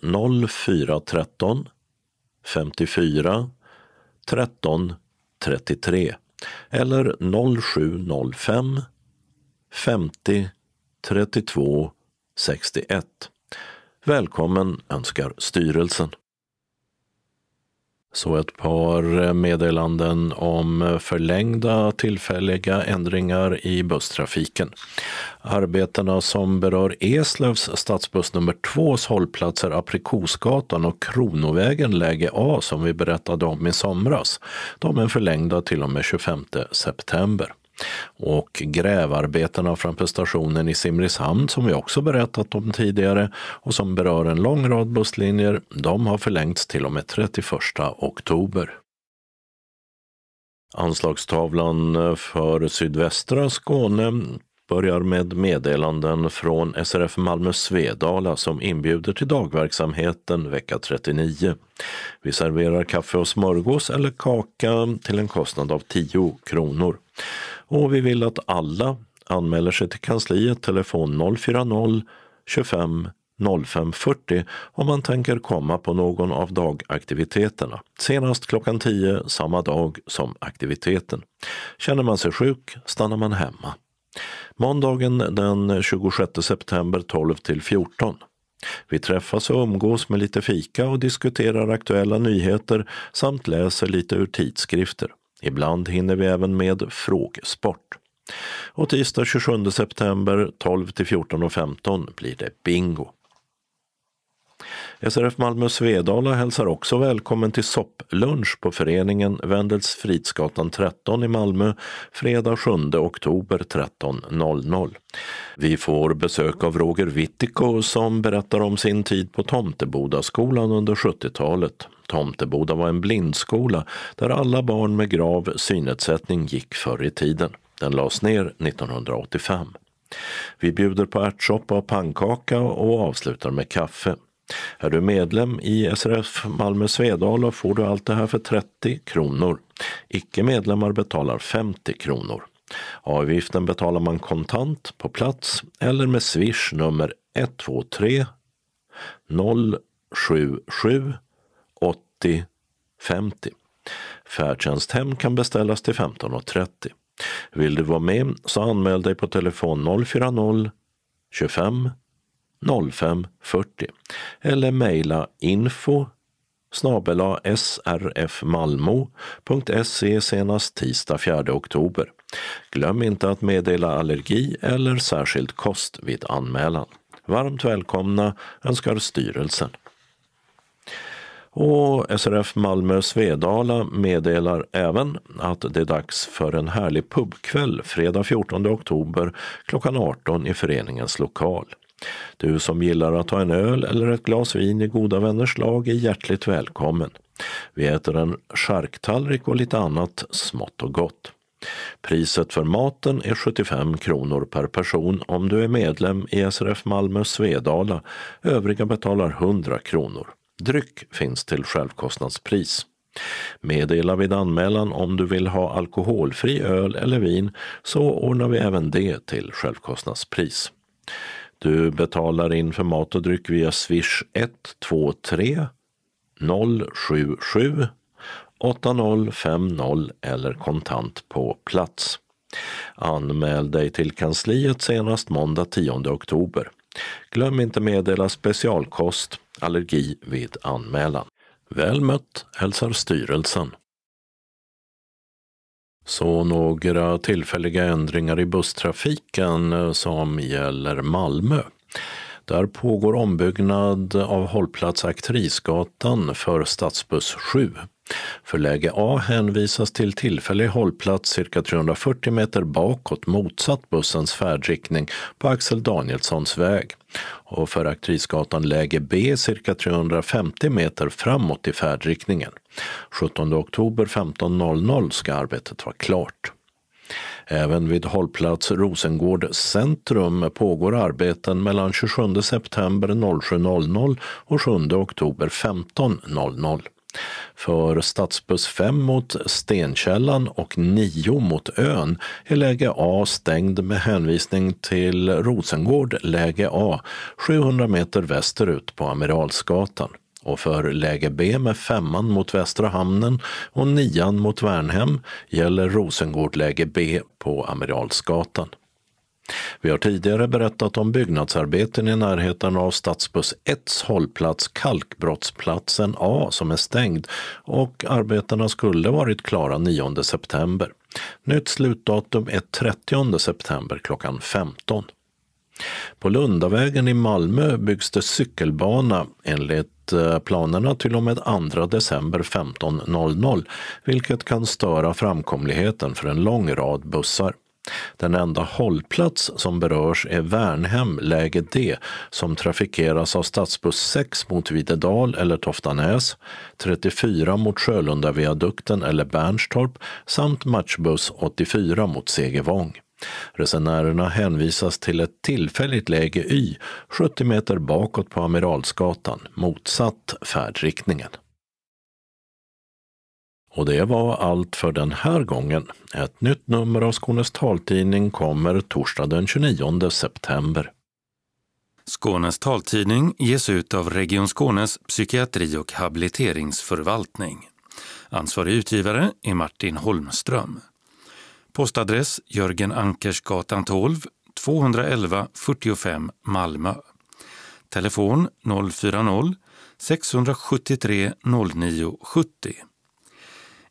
0413 54 13 33 eller 0705 50 32 61. Välkommen önskar styrelsen. Så ett par meddelanden om förlängda tillfälliga ändringar i busstrafiken. Arbetena som berör Eslövs stadsbuss nummer 2s hållplatser Aprikosgatan och Kronovägen läge A som vi berättade om i somras, de är förlängda till och med 25 september. Och grävarbetena framför stationen i Simrishamn som vi också berättat om tidigare och som berör en lång rad busslinjer, de har förlängts till och med 31 oktober. Anslagstavlan för sydvästra Skåne börjar med meddelanden från SRF Malmö Svedala som inbjuder till dagverksamheten vecka 39. Vi serverar kaffe och smörgås eller kaka till en kostnad av 10 kronor. Och vi vill att alla anmäler sig till kansliet telefon 040 25 05.40 om man tänker komma på någon av dagaktiviteterna. Senast klockan 10 samma dag som aktiviteten. Känner man sig sjuk stannar man hemma. Måndagen den 26 september 12 till 14. Vi träffas och umgås med lite fika och diskuterar aktuella nyheter samt läser lite ur tidskrifter. Ibland hinner vi även med frågesport. Och tisdag 27 september 12 till 14.15 blir det bingo. SRF Malmö Svedala hälsar också välkommen till sopplunch på föreningen Wendels Fridsgatan 13 i Malmö fredag 7 oktober 13.00. Vi får besök av Roger Wittiko som berättar om sin tid på Tomtebodaskolan under 70-talet. Tomteboda var en blindskola där alla barn med grav synnedsättning gick förr i tiden. Den lades ner 1985. Vi bjuder på ärtsoppa och pannkaka och avslutar med kaffe. Är du medlem i SRF Malmö Svedala får du allt det här för 30 kronor. Icke-medlemmar betalar 50 kronor. Avgiften betalar man kontant på plats eller med swish nummer 123 077 80 50. Färdtjänsthem kan beställas till 15.30. Vill du vara med så anmäl dig på telefon 040 25 05.40. eller mejla info snabela srfmalmo.se senast tisdag 4 oktober. Glöm inte att meddela allergi eller särskild kost vid anmälan. Varmt välkomna önskar styrelsen. Och SRF Malmö Svedala meddelar även att det är dags för en härlig pubkväll fredag 14 oktober klockan 18 i föreningens lokal. Du som gillar att ta en öl eller ett glas vin i goda vänners lag är hjärtligt välkommen. Vi äter en charktallrik och lite annat smått och gott. Priset för maten är 75 kronor per person om du är medlem i SRF Malmö Svedala. Övriga betalar 100 kronor. Dryck finns till självkostnadspris. Meddela vid anmälan om du vill ha alkoholfri öl eller vin så ordnar vi även det till självkostnadspris. Du betalar in för mat och dryck via swish 123 077 8050 eller kontant på plats. Anmäl dig till kansliet senast måndag 10 oktober. Glöm inte meddela specialkost, allergi vid anmälan. Väl mött hälsar styrelsen. Så några tillfälliga ändringar i busstrafiken eh, som gäller Malmö. Där pågår ombyggnad av hållplats Aktrisgatan för stadsbuss 7. För läge A hänvisas till tillfällig hållplats cirka 340 meter bakåt motsatt bussens färdriktning på Axel Danielssons väg. Och för Aktrisgatan läge B cirka 350 meter framåt i färdriktningen. 17 oktober 15.00 ska arbetet vara klart. Även vid hållplats Rosengård centrum pågår arbeten mellan 27 september 07.00 och 7 oktober 15.00. För stadsbuss 5 mot Stenkällan och 9 mot ön är läge A stängd med hänvisning till Rosengård läge A 700 meter västerut på Amiralsgatan och för läge B med femman mot Västra hamnen och nian mot Värnhem gäller Rosengård läge B på Amiralsgatan. Vi har tidigare berättat om byggnadsarbeten i närheten av stadsbuss 1 hållplats Kalkbrottsplatsen A som är stängd och arbetena skulle varit klara 9 september. Nytt slutdatum är 30 september klockan 15. På Lundavägen i Malmö byggs det cykelbana enligt eh, planerna till och med 2 december 15.00 vilket kan störa framkomligheten för en lång rad bussar. Den enda hållplats som berörs är Värnhem, läge D, som trafikeras av stadsbuss 6 mot Videdal eller Toftanäs, 34 mot Sjölundaviadukten eller Bernstorp samt matchbuss 84 mot Segevång. Resenärerna hänvisas till ett tillfälligt läge Y 70 meter bakåt på Amiralsgatan, motsatt färdriktningen. Och det var allt för den här gången. Ett nytt nummer av Skånes taltidning kommer torsdag den 29 september. Skånes taltidning ges ut av Region Skånes psykiatri och habiliteringsförvaltning. Ansvarig utgivare är Martin Holmström. Postadress Jörgen Ankersgatan 12, 211 45 Malmö. Telefon 040-673 0970.